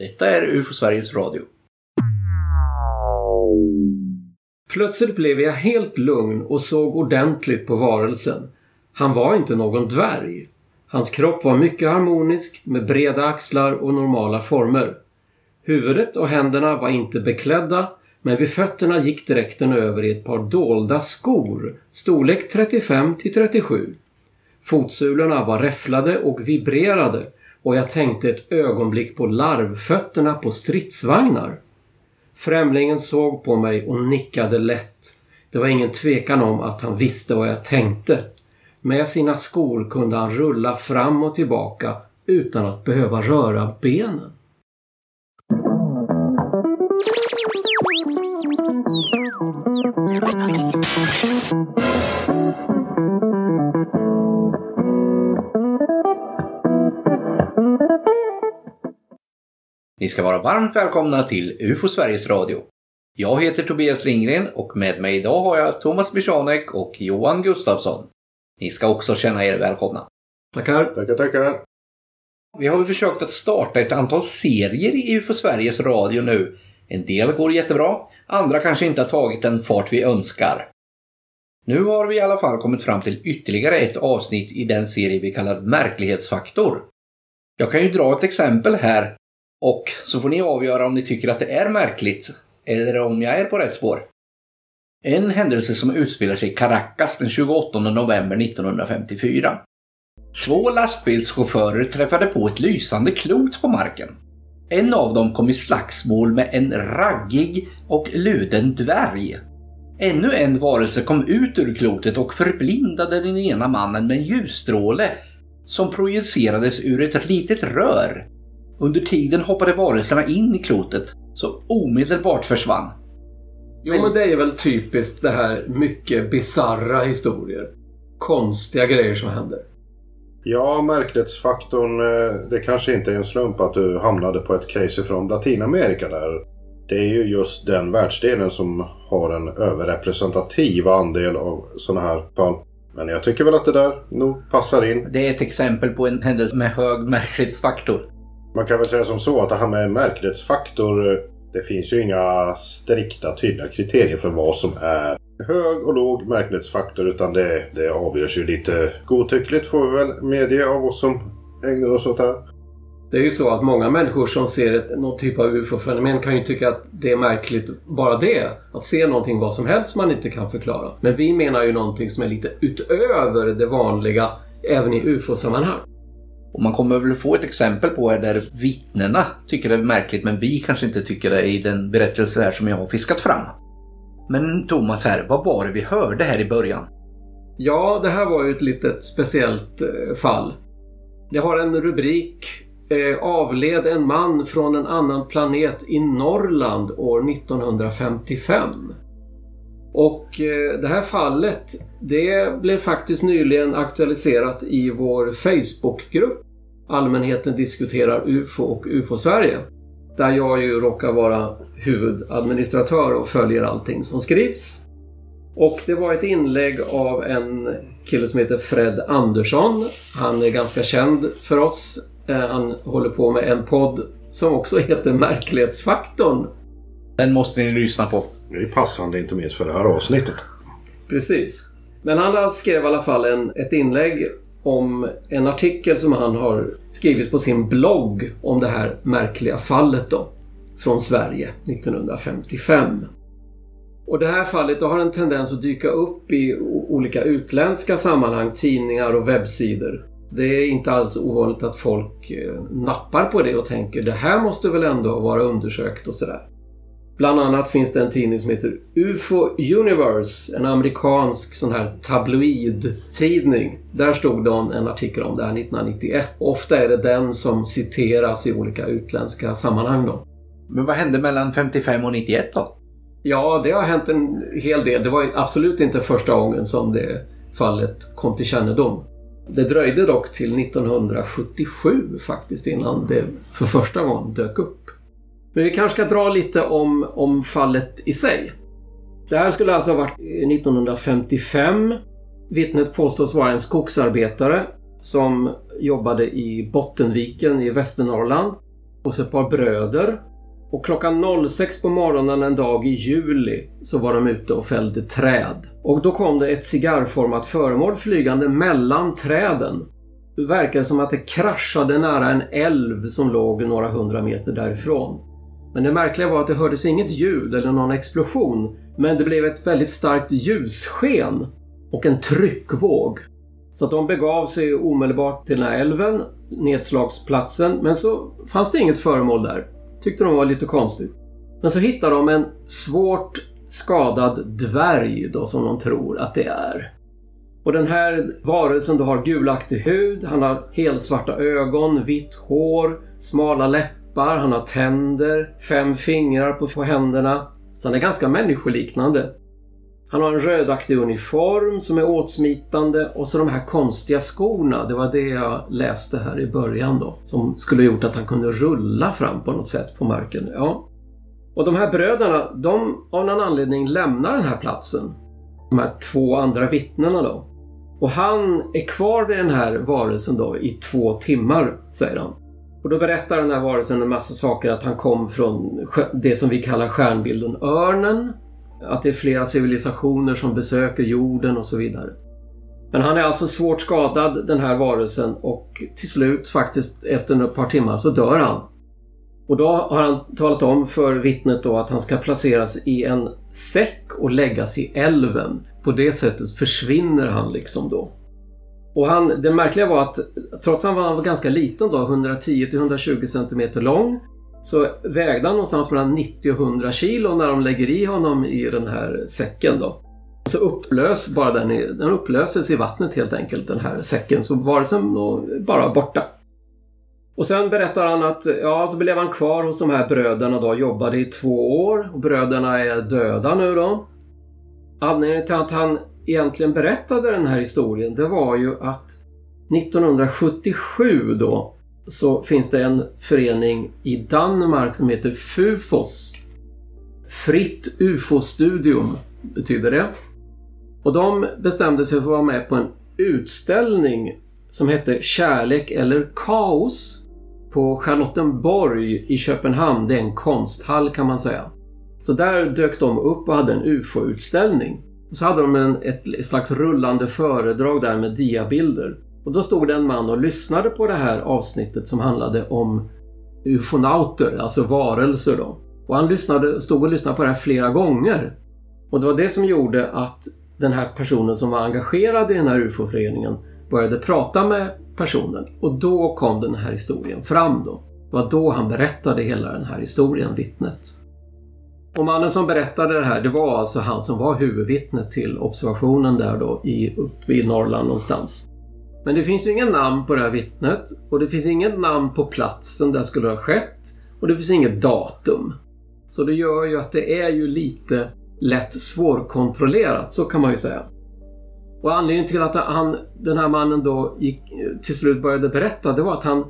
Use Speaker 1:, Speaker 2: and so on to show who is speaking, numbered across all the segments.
Speaker 1: Detta är UFO Sveriges Radio.
Speaker 2: Plötsligt blev jag helt lugn och såg ordentligt på varelsen. Han var inte någon dvärg. Hans kropp var mycket harmonisk med breda axlar och normala former. Huvudet och händerna var inte beklädda men vid fötterna gick dräkten över i ett par dolda skor, storlek 35 till 37. Fotsulorna var räfflade och vibrerade och jag tänkte ett ögonblick på larvfötterna på stridsvagnar. Främlingen såg på mig och nickade lätt. Det var ingen tvekan om att han visste vad jag tänkte. Med sina skor kunde han rulla fram och tillbaka utan att behöva röra benen.
Speaker 1: Ni ska vara varmt välkomna till UFO Sveriges Radio. Jag heter Tobias Lindgren och med mig idag har jag Thomas Bishanek och Johan Gustafsson. Ni ska också känna er välkomna.
Speaker 2: Tackar.
Speaker 3: Tackar, tackar.
Speaker 1: Vi har försökt att starta ett antal serier i UFO Sveriges Radio nu. En del går jättebra, andra kanske inte har tagit den fart vi önskar. Nu har vi i alla fall kommit fram till ytterligare ett avsnitt i den serie vi kallar Märklighetsfaktor. Jag kan ju dra ett exempel här och så får ni avgöra om ni tycker att det är märkligt eller om jag är på rätt spår. En händelse som utspelar sig i Caracas den 28 november 1954. Två lastbilschaufförer träffade på ett lysande klot på marken. En av dem kom i slagsmål med en raggig och luden dvärg. Ännu en varelse kom ut ur klotet och förblindade den ena mannen med en ljusstråle som projicerades ur ett litet rör. Under tiden hoppade varelserna in i klotet så omedelbart försvann.
Speaker 2: Jo, men det är väl typiskt det här mycket bizarra historier. Konstiga grejer som händer.
Speaker 3: Ja, märklighetsfaktorn. eh, Det kanske inte är en slump att du hamnade på ett case från Latinamerika där. Det är ju just den världsdelen som har en överrepresentativ andel av sådana här fall. Men jag tycker väl att det där nog passar in.
Speaker 1: Det är ett exempel på en händelse med hög märklighetsfaktor.
Speaker 3: Man kan väl säga som så att det här med märklighetsfaktor. Det finns ju inga strikta tydliga kriterier för vad som är hög och låg märklighetsfaktor. Utan det, det avgörs ju lite godtyckligt får vi väl medge av oss som ägnar oss åt det här.
Speaker 2: Det är ju så att många människor som ser ett, någon typ av UFO-fenomen kan ju tycka att det är märkligt bara det. Att se någonting vad som helst man inte kan förklara. Men vi menar ju någonting som är lite utöver det vanliga även i UFO-sammanhang.
Speaker 1: Och man kommer väl få ett exempel på här där vittnena tycker det är märkligt men vi kanske inte tycker det i den berättelse här som jag har fiskat fram. Men Thomas här, vad var det vi hörde här i början?
Speaker 2: Ja, det här var ju ett litet speciellt eh, fall. Det har en rubrik eh, Avled en man från en annan planet i Norrland år 1955. Och eh, det här fallet, det blev faktiskt nyligen aktualiserat i vår Facebookgrupp Allmänheten diskuterar UFO och UFO-Sverige. Där jag ju råkar vara huvudadministratör och följer allting som skrivs. Och det var ett inlägg av en kille som heter Fred Andersson. Han är ganska känd för oss. Eh, han håller på med en podd som också heter Märklighetsfaktorn.
Speaker 1: Den måste ni lyssna på.
Speaker 3: Det är passande inte minst för det här avsnittet.
Speaker 2: Precis. Men han skrev i alla fall en, ett inlägg om en artikel som han har skrivit på sin blogg om det här märkliga fallet då. Från Sverige 1955. Och det här fallet då har en tendens att dyka upp i olika utländska sammanhang, tidningar och webbsidor. Det är inte alls ovanligt att folk eh, nappar på det och tänker det här måste väl ändå vara undersökt och sådär. Bland annat finns det en tidning som heter UFO Universe, en amerikansk sån här tabloidtidning. Där stod det en artikel om det här 1991. Ofta är det den som citeras i olika utländska sammanhang då.
Speaker 1: Men vad hände mellan 55 och 91 då?
Speaker 2: Ja, det har hänt en hel del. Det var absolut inte första gången som det fallet kom till kännedom. Det dröjde dock till 1977 faktiskt innan det för första gången dök upp. Men vi kanske ska dra lite om, om fallet i sig. Det här skulle alltså ha varit 1955. Vittnet påstås vara en skogsarbetare som jobbade i Bottenviken i Västernorrland. hos ett par bröder. Och klockan 06 på morgonen en dag i juli så var de ute och fällde träd. Och då kom det ett cigarrformat föremål flygande mellan träden. Det verkade som att det kraschade nära en älv som låg några hundra meter därifrån. Men det märkliga var att det hördes inget ljud eller någon explosion. Men det blev ett väldigt starkt ljussken och en tryckvåg. Så att de begav sig omedelbart till den här älven, nedslagsplatsen, men så fanns det inget föremål där. Tyckte de var lite konstigt. Men så hittade de en svårt skadad dvärg då som de tror att det är. Och den här varelsen då har gulaktig hud, han har helsvarta ögon, vitt hår, smala läppar, han har tänder, fem fingrar på, på händerna. Så han är ganska människoliknande. Han har en rödaktig uniform som är åtsmitande och så de här konstiga skorna. Det var det jag läste här i början då. Som skulle gjort att han kunde rulla fram på något sätt på marken. Ja. Och de här bröderna, de av någon anledning lämnar den här platsen. De här två andra vittnena då. Och han är kvar vid den här varelsen då i två timmar, säger han. Och då berättar den här varelsen en massa saker. Att han kom från det som vi kallar stjärnbilden Örnen. Att det är flera civilisationer som besöker jorden och så vidare. Men han är alltså svårt skadad den här varelsen och till slut faktiskt efter ett par timmar så dör han. Och då har han talat om för vittnet då att han ska placeras i en säck och läggas i älven. På det sättet försvinner han liksom då. Och han, det märkliga var att trots att han var ganska liten då, 110-120 cm lång, så vägde han någonstans mellan 90 och 100 kilo när de lägger i honom i den här säcken då. Och så upplös bara den, i, den upplöses i vattnet helt enkelt, den här säcken. Så varelsen bara borta. Och sen berättar han att, ja, så blev han kvar hos de här bröderna då, jobbade i två år och bröderna är döda nu då. Anledningen till att han egentligen berättade den här historien, det var ju att 1977 då så finns det en förening i Danmark som heter FUFOS. Fritt UFO-studium betyder det. Och de bestämde sig för att vara med på en utställning som hette Kärlek eller kaos på Charlottenborg i Köpenhamn. Det är en konsthall kan man säga. Så där dök de upp och hade en UFO-utställning. Och så hade de en, ett slags rullande föredrag där med diabilder. Och då stod det en man och lyssnade på det här avsnittet som handlade om ufonauter, alltså varelser då. Och han lyssnade, stod och lyssnade på det här flera gånger. Och det var det som gjorde att den här personen som var engagerad i den här ufo-föreningen började prata med personen. Och då kom den här historien fram då. Det var då han berättade hela den här historien, vittnet. Och mannen som berättade det här, det var alltså han som var huvudvittnet till observationen där då i, uppe i Norrland någonstans. Men det finns ju inget namn på det här vittnet och det finns inget namn på platsen där det skulle ha skett och det finns inget datum. Så det gör ju att det är ju lite lätt svårkontrollerat, så kan man ju säga. Och anledningen till att han, den här mannen då gick, till slut började berätta, det var att han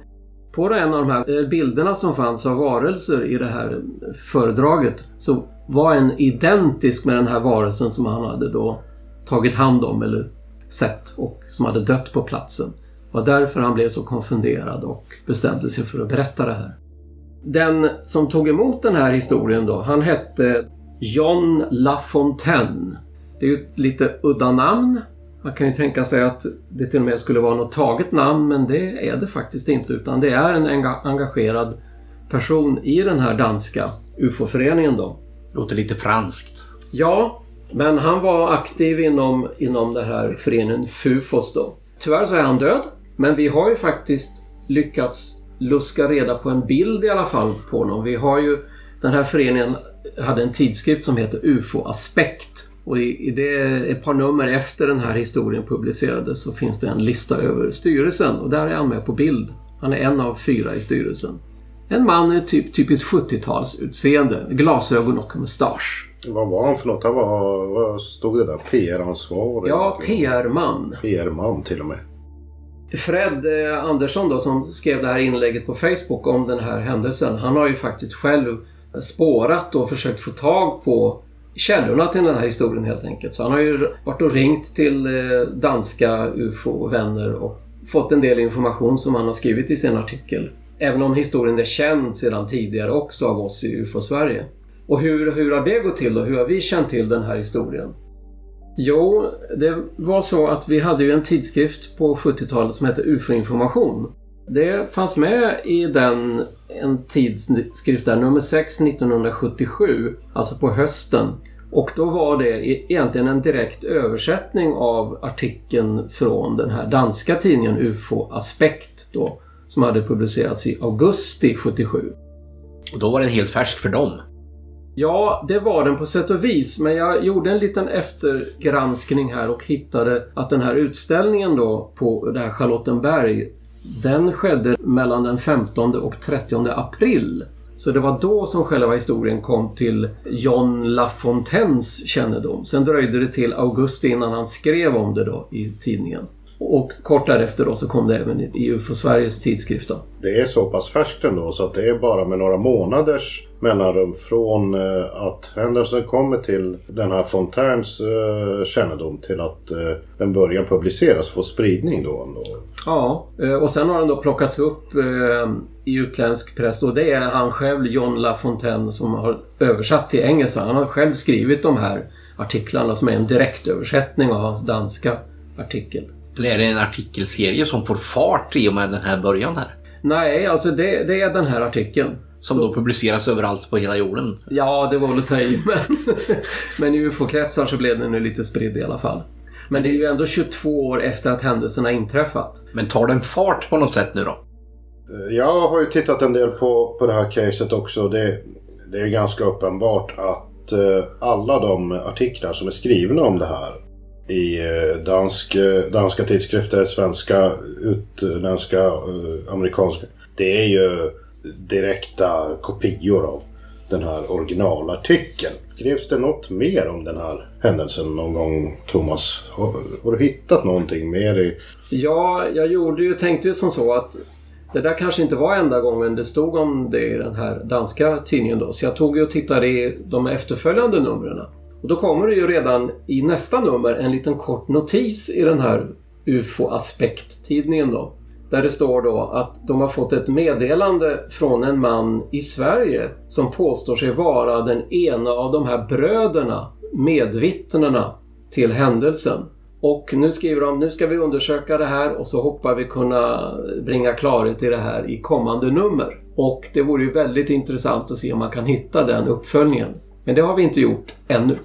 Speaker 2: på en av de här eh, bilderna som fanns av varelser i det här föredraget så var en identisk med den här varelsen som han hade då tagit hand om eller sett och som hade dött på platsen. Det var därför han blev så konfunderad och bestämde sig för att berätta det här. Den som tog emot den här historien då, han hette John LaFontaine. Det är ju ett lite udda namn. Man kan ju tänka sig att det till och med skulle vara något taget namn, men det är det faktiskt inte. Utan det är en engagerad person i den här danska UFO-föreningen då.
Speaker 1: Låter lite franskt.
Speaker 2: Ja, men han var aktiv inom, inom den här föreningen FUFOS då. Tyvärr så är han död, men vi har ju faktiskt lyckats luska reda på en bild i alla fall på honom. Vi har ju, den här föreningen hade en tidskrift som heter UFO Aspekt. Och i, i det, ett par nummer efter den här historien publicerades så finns det en lista över styrelsen och där är han med på bild. Han är en av fyra i styrelsen. En man med typ, typiskt 70-talsutseende, glasögon och mustasch.
Speaker 3: Vad var han för något? Han var, vad stod det där? PR-ansvarig?
Speaker 2: Ja, PR-man.
Speaker 3: PR-man till och med.
Speaker 2: Fred eh, Andersson då som skrev det här inlägget på Facebook om den här händelsen. Han har ju faktiskt själv spårat och försökt få tag på källorna till den här historien helt enkelt. Så han har ju varit och ringt till eh, danska UFO-vänner och fått en del information som han har skrivit i sin artikel. Även om historien är känd sedan tidigare också av oss i UFO-Sverige. Och hur, hur har det gått till då? Hur har vi känt till den här historien? Jo, det var så att vi hade ju en tidskrift på 70-talet som hette UFO-information. Det fanns med i den en tidskrift där, nummer 6 1977, alltså på hösten. Och då var det egentligen en direkt översättning av artikeln från den här danska tidningen UFO Aspekt då, som hade publicerats i augusti 77.
Speaker 1: Och då var den helt färsk för dem.
Speaker 2: Ja, det var den på sätt och vis, men jag gjorde en liten eftergranskning här och hittade att den här utställningen då på det här Charlottenberg, den skedde mellan den 15 och 30 april. Så det var då som själva historien kom till John Lafontaines kännedom. Sen dröjde det till augusti innan han skrev om det då i tidningen. Och kort därefter då så kom det även i UFO Sveriges tidskrift. Då.
Speaker 3: Det är så pass färskt ändå så att det är bara med några månaders mellanrum från eh, att händelsen kommer till den här Fontaines eh, kännedom till att eh, den börjar publiceras och få spridning då. Ändå.
Speaker 2: Ja, och sen har den då plockats upp i utländsk press. Och det är han själv, John LaFontaine, som har översatt till engelska. Han har själv skrivit de här artiklarna som är en direktöversättning av hans danska artikel.
Speaker 1: Eller är det en artikelserie som får fart i och med den här början här?
Speaker 2: Nej, alltså det, det är den här artikeln.
Speaker 1: Som så... då publiceras överallt på hela jorden?
Speaker 2: Ja, det var väl att ta i, men, men i ufo-kretsar så blev den nu lite spridd i alla fall. Men det är ju ändå 22 år efter att händelserna inträffat.
Speaker 1: Men tar den fart på något sätt nu då?
Speaker 3: Jag har ju tittat en del på, på det här caset också. Det, det är ganska uppenbart att eh, alla de artiklar som är skrivna om det här i eh, dansk, eh, danska tidskrifter, svenska, utländska, eh, amerikanska. Det är ju direkta kopior av den här originalartikeln. Skrevs det något mer om den här händelsen någon gång, Thomas? Har, har, du hittat någonting mer i...
Speaker 2: Ja, jag gjorde ju, tänkte ju som så att det där kanske inte var enda gången det stod om det i den här danska tidningen då. Så jag tog ju och tittade i de efterföljande numren. Och då kommer det ju redan i nästa nummer en liten kort notis i den här UFO-aspekt-tidningen då. Där det står då att de har fått ett meddelande från en man i Sverige som påstår sig vara den ena av de här bröderna, medvittnena till händelsen. Och nu skriver de, nu ska vi undersöka det här och så hoppas vi kunna bringa klarhet i det här i kommande nummer. Och det vore ju väldigt intressant att se om man kan hitta den uppföljningen. Men det har vi inte gjort ännu.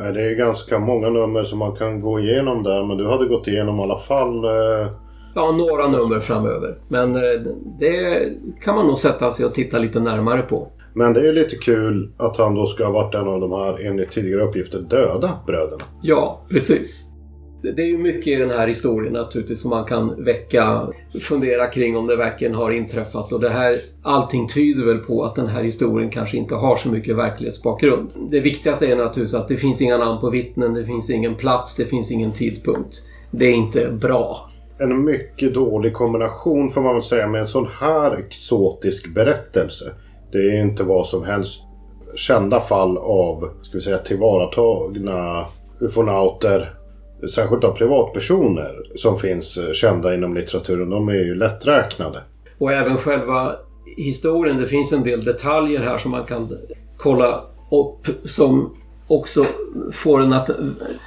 Speaker 3: Nej, det är ganska många nummer som man kan gå igenom där, men du hade gått igenom i alla fall eh
Speaker 2: Ja, några nummer framöver. Men eh, det kan man nog sätta sig och titta lite närmare på.
Speaker 3: Men det är ju lite kul att han då ska ha varit en av de här, enligt tidigare uppgifter, döda bröderna.
Speaker 2: Ja, precis. Det är ju mycket i den här historien naturligtvis som man kan väcka, fundera kring om det verkligen har inträffat. Och det här, allting tyder väl på att den här historien kanske inte har så mycket verklighetsbakgrund. Det viktigaste är naturligtvis att det finns inga namn på vittnen, det finns ingen plats, det finns ingen tidpunkt. Det är inte bra
Speaker 3: en mycket dålig kombination får man väl säga med en sån här exotisk berättelse. Det är inte vad som helst kända fall av, ska vi säga, tillvaratagna ufonauter. Särskilt av privatpersoner som finns eh, kända inom litteraturen. De är ju lätträknade.
Speaker 2: Och även själva historien. Det finns en del detaljer här som man kan kolla upp som också får en att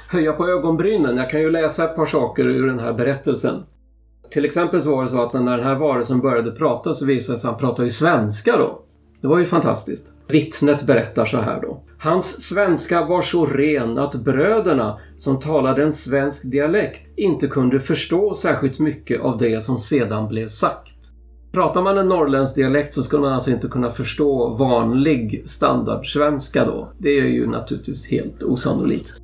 Speaker 2: höja på ögonbrynen. Jag kan ju läsa ett par saker ur den här berättelsen. Till exempel så var det så att när den här varelsen började prata så visade det sig att han pratade ju svenska då. Det var ju fantastiskt. Vittnet berättar så här då. Hans svenska var så ren att bröderna, som talade en svensk dialekt, inte kunde förstå särskilt mycket av det som sedan blev sagt. Pratar man en norrländsk dialekt så skulle man alltså inte kunna förstå vanlig standardsvenska då. Det är ju naturligtvis helt osannolikt.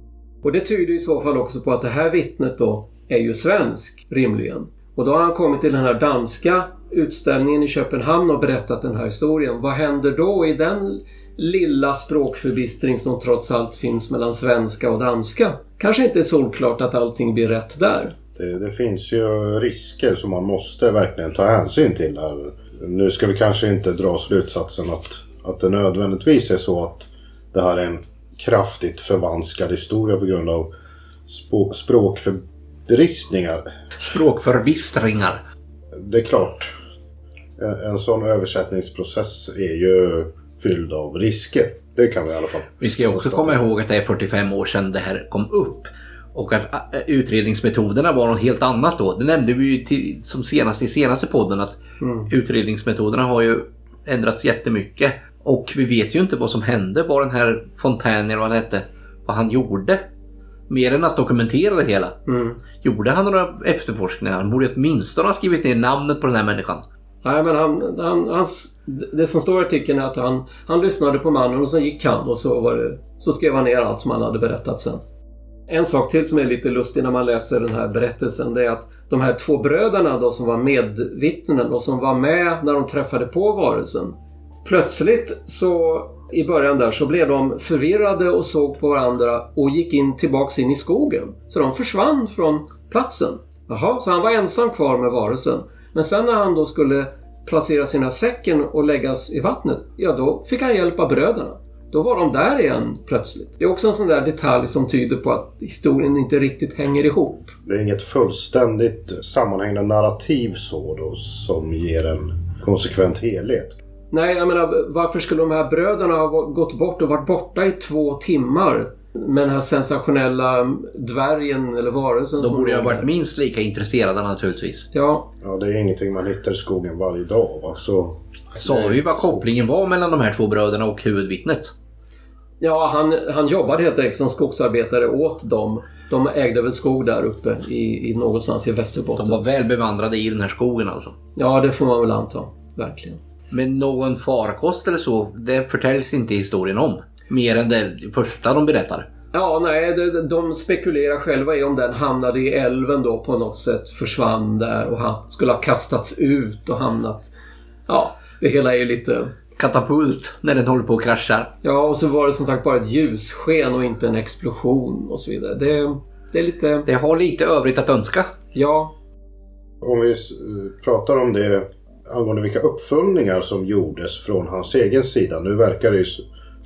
Speaker 2: Och det tyder i så fall också på att det här vittnet då är ju svensk, rimligen. Och då har han kommit till den här danska utställningen i Köpenhamn och berättat den här historien. Vad händer då i den lilla språkförbistring som trots allt finns mellan svenska och danska? Kanske inte är solklart att allting blir rätt där.
Speaker 3: Det, det, finns ju risker som man måste verkligen ta hänsyn till här. Nu ska vi kanske inte dra slutsatsen att, att det nödvändigtvis är så att det här är en kraftigt förvanskad historia på grund av språkförbistringar.
Speaker 1: Språkförbistringar.
Speaker 3: Det är klart. En, en sån översättningsprocess är ju fylld av risker. Det kan vi i alla fall
Speaker 1: Vi ska också komma ihåg att det är 45 år sedan det här kom upp. Och att äh, utredningsmetoderna var något helt annat då. Det nämnde vi ju till, som senast i senaste podden att utredningsmetoderna har ju ändrats jättemycket. Och vi vet ju inte vad som hände, vad den här Fontaine eller vad han hette, vad han gjorde. Mer än att dokumentera det hela. Gjorde han några efterforskningar? Han borde åtminstone ha skrivit ner namnet på den här människan.
Speaker 2: Nej, men han, han, hans, det som står i artikeln är att han, han lyssnade på mannen och sen gick han och så, var det, så skrev han ner allt som han hade berättat sen. En sak till som är lite lustig när man läser den här berättelsen det är att de här två bröderna då som var medvittnen och som var med när de träffade på varelsen. Plötsligt så i början där så blev de förvirrade och såg på varandra och gick in tillbaks in i skogen. Så de försvann från platsen. Jaha, så han var ensam kvar med varelsen. Men sen när han då skulle placera sina säcken och läggas i vattnet, ja då fick han hjälp av bröderna. Då var de där igen plötsligt. Det är också en sån där detalj som tyder på att historien inte riktigt hänger ihop.
Speaker 3: Det är inget fullständigt sammanhängande narrativ så då som ger en konsekvent helhet.
Speaker 2: Nej, jag menar varför skulle de här bröderna ha gått bort och varit borta i två timmar med den här sensationella dvärgen eller varelsen
Speaker 1: De borde ha varit minst lika intresserade naturligtvis.
Speaker 2: Ja,
Speaker 3: Ja, det är ingenting man hittar i skogen varje dag. Va? Så,
Speaker 1: Sa vi vad kopplingen var mellan de här två bröderna och huvudvittnet?
Speaker 2: ja han, han jobbade helt enkelt som skogsarbetare åt dem. De ägde väl skog där uppe i, i någonstans i Västerbotten.
Speaker 1: De var väl bevandrade i den här skogen alltså.
Speaker 2: Ja, det får man väl anta. Verkligen.
Speaker 1: Men någon farkost eller så, det förtäljs inte historien om. Mer än det första de berättar.
Speaker 2: Ja, nej, de, de spekulerar själva i om den hamnade i älven då på något sätt, försvann där och han skulle ha kastats ut och hamnat... Ja, det hela är ju lite...
Speaker 1: Katapult när den håller på att krascha.
Speaker 2: Ja, och så var det som sagt bara ett ljussken och inte en explosion och så vidare. Det, det är lite...
Speaker 1: Det har lite övrigt att önska.
Speaker 2: Ja,
Speaker 3: om vi s- pratar om det angående vilka uppföljningar som gjordes från hans egen sida. Nu verkar det ju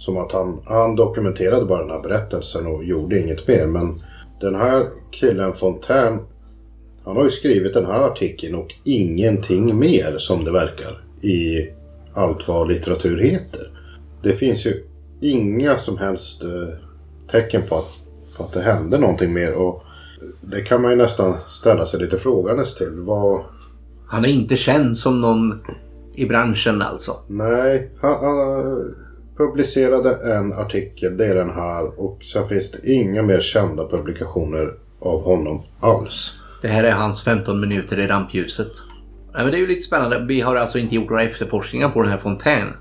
Speaker 3: som att han, han dokumenterade bara den här berättelsen och gjorde inget mer. Men den här killen Fontaine, han har ju skrivit den här artikeln och ingenting mer som det verkar i allt vad litteratur heter. Det finns ju inga som helst eh, tecken på att, på att det hände någonting mer. Och det kan man ju nästan ställa sig lite frågandes till. Vad,
Speaker 1: Han är inte känd som någon i branschen alltså.
Speaker 3: Nej, han, han publicerade en artikel, det är den här. Och sen finns det inga mer kända publikationer av honom alls.
Speaker 1: Det här är hans 15 minuter i rampljuset. Nej, men det är ju lite spännande. Vi har alltså inte gjort några efterforskningar på den här Fontaine.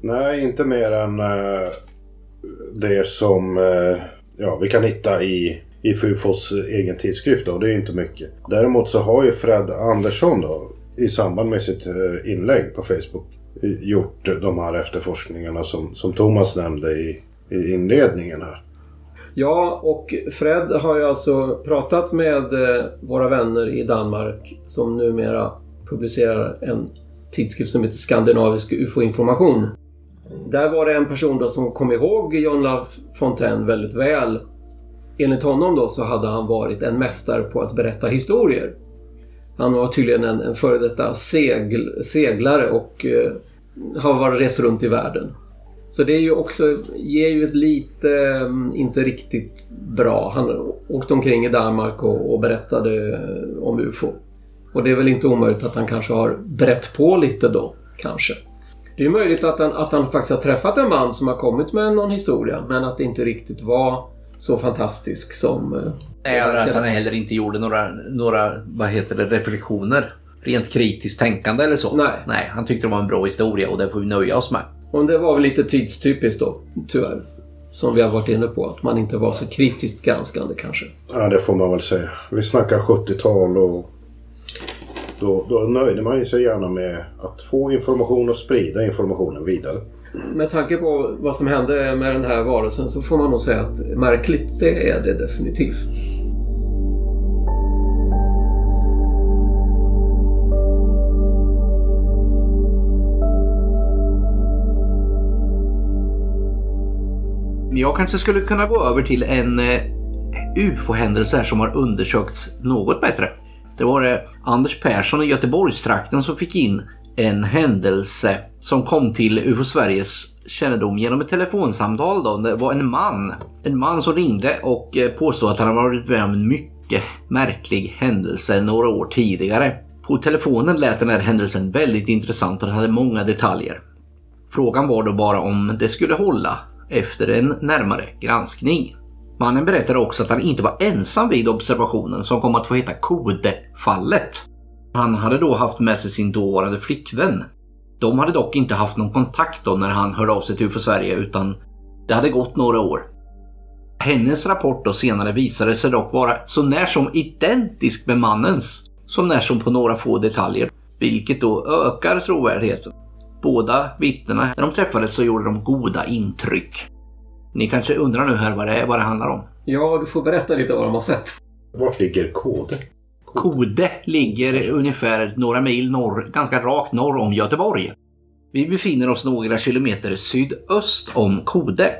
Speaker 3: Nej, inte mer än eh, det som eh, ja, vi kan hitta i, i Fufos egen tidskrift. Då. Det är inte mycket. Däremot så har ju Fred Andersson då, i samband med sitt eh, inlägg på Facebook gjort de här efterforskningarna som, som Thomas nämnde i, i inledningen här.
Speaker 2: Ja, och Fred har ju alltså pratat med eh, våra vänner i Danmark som numera publicerar en tidskrift som heter Skandinavisk UFO-information. Där var det en person då som kom ihåg John Love Fontaine väldigt väl. Enligt honom då så hade han varit en mästare på att berätta historier. Han var tydligen en, en före detta segl, seglare och eh, har varit rest runt i världen. Så det är ju också, ger ju ett lite, mm, inte riktigt bra. Han åkte omkring i Danmark och, och berättade eh, om UFO. Och det är väl inte omöjligt att han kanske har brett på lite då, kanske. Det är möjligt att han, att han faktiskt har träffat en man som har kommit med någon historia, men att det inte riktigt var så fantastisk som... eh,
Speaker 1: Nej, att han heller inte gjorde några, några vad heter det, reflektioner. Rent kritiskt tänkande eller så.
Speaker 2: Nej.
Speaker 1: Nej, han tyckte det var en bra historia och det får vi nöja oss med.
Speaker 2: Och det var väl lite tidstypiskt då, tyvärr. Som vi har varit inne på, att man inte var så kritiskt granskande kanske.
Speaker 3: Ja, det får man väl säga. Vi snackar 70-tal och då, då nöjde man ju sig gärna med att få information och sprida informationen vidare.
Speaker 2: Med tanke på vad som hände med den här varelsen så får man nog säga att märkligt, det är det definitivt.
Speaker 1: Jag kanske skulle kunna gå över till en eh, UFO-händelse som har undersökts något bättre. Det var det Anders Persson i Göteborgstrakten som fick in en händelse som kom till UFO Sveriges kännedom genom ett telefonsamtal. Då. Det var en man, en man som ringde och eh, påstod att han hade varit med om en mycket märklig händelse några år tidigare. På telefonen lät den här händelsen väldigt intressant och den hade många detaljer. Frågan var då bara om det skulle hålla efter en närmare granskning. Mannen berättade också att han inte var ensam vid observationen som kom att få heta Kode-fallet. Han hade då haft med sig sin dåvarande flickvän. De hade dock inte haft någon kontakt då när han hörde av sig till UFO Sverige utan det hade gått några år. Hennes rapport då senare visade sig dock vara så när som identisk med mannens, som när som på några få detaljer, vilket då ökar trovärdigheten. Båda vittnena, när de träffades så gjorde de goda intryck. Ni kanske undrar nu här vad det, vad det handlar om?
Speaker 2: Ja, du får berätta lite vad de har sett.
Speaker 3: Vart ligger Kode?
Speaker 1: Kode ligger ungefär några mil norr, ganska rakt norr om Göteborg. Vi befinner oss några kilometer sydöst om Kode.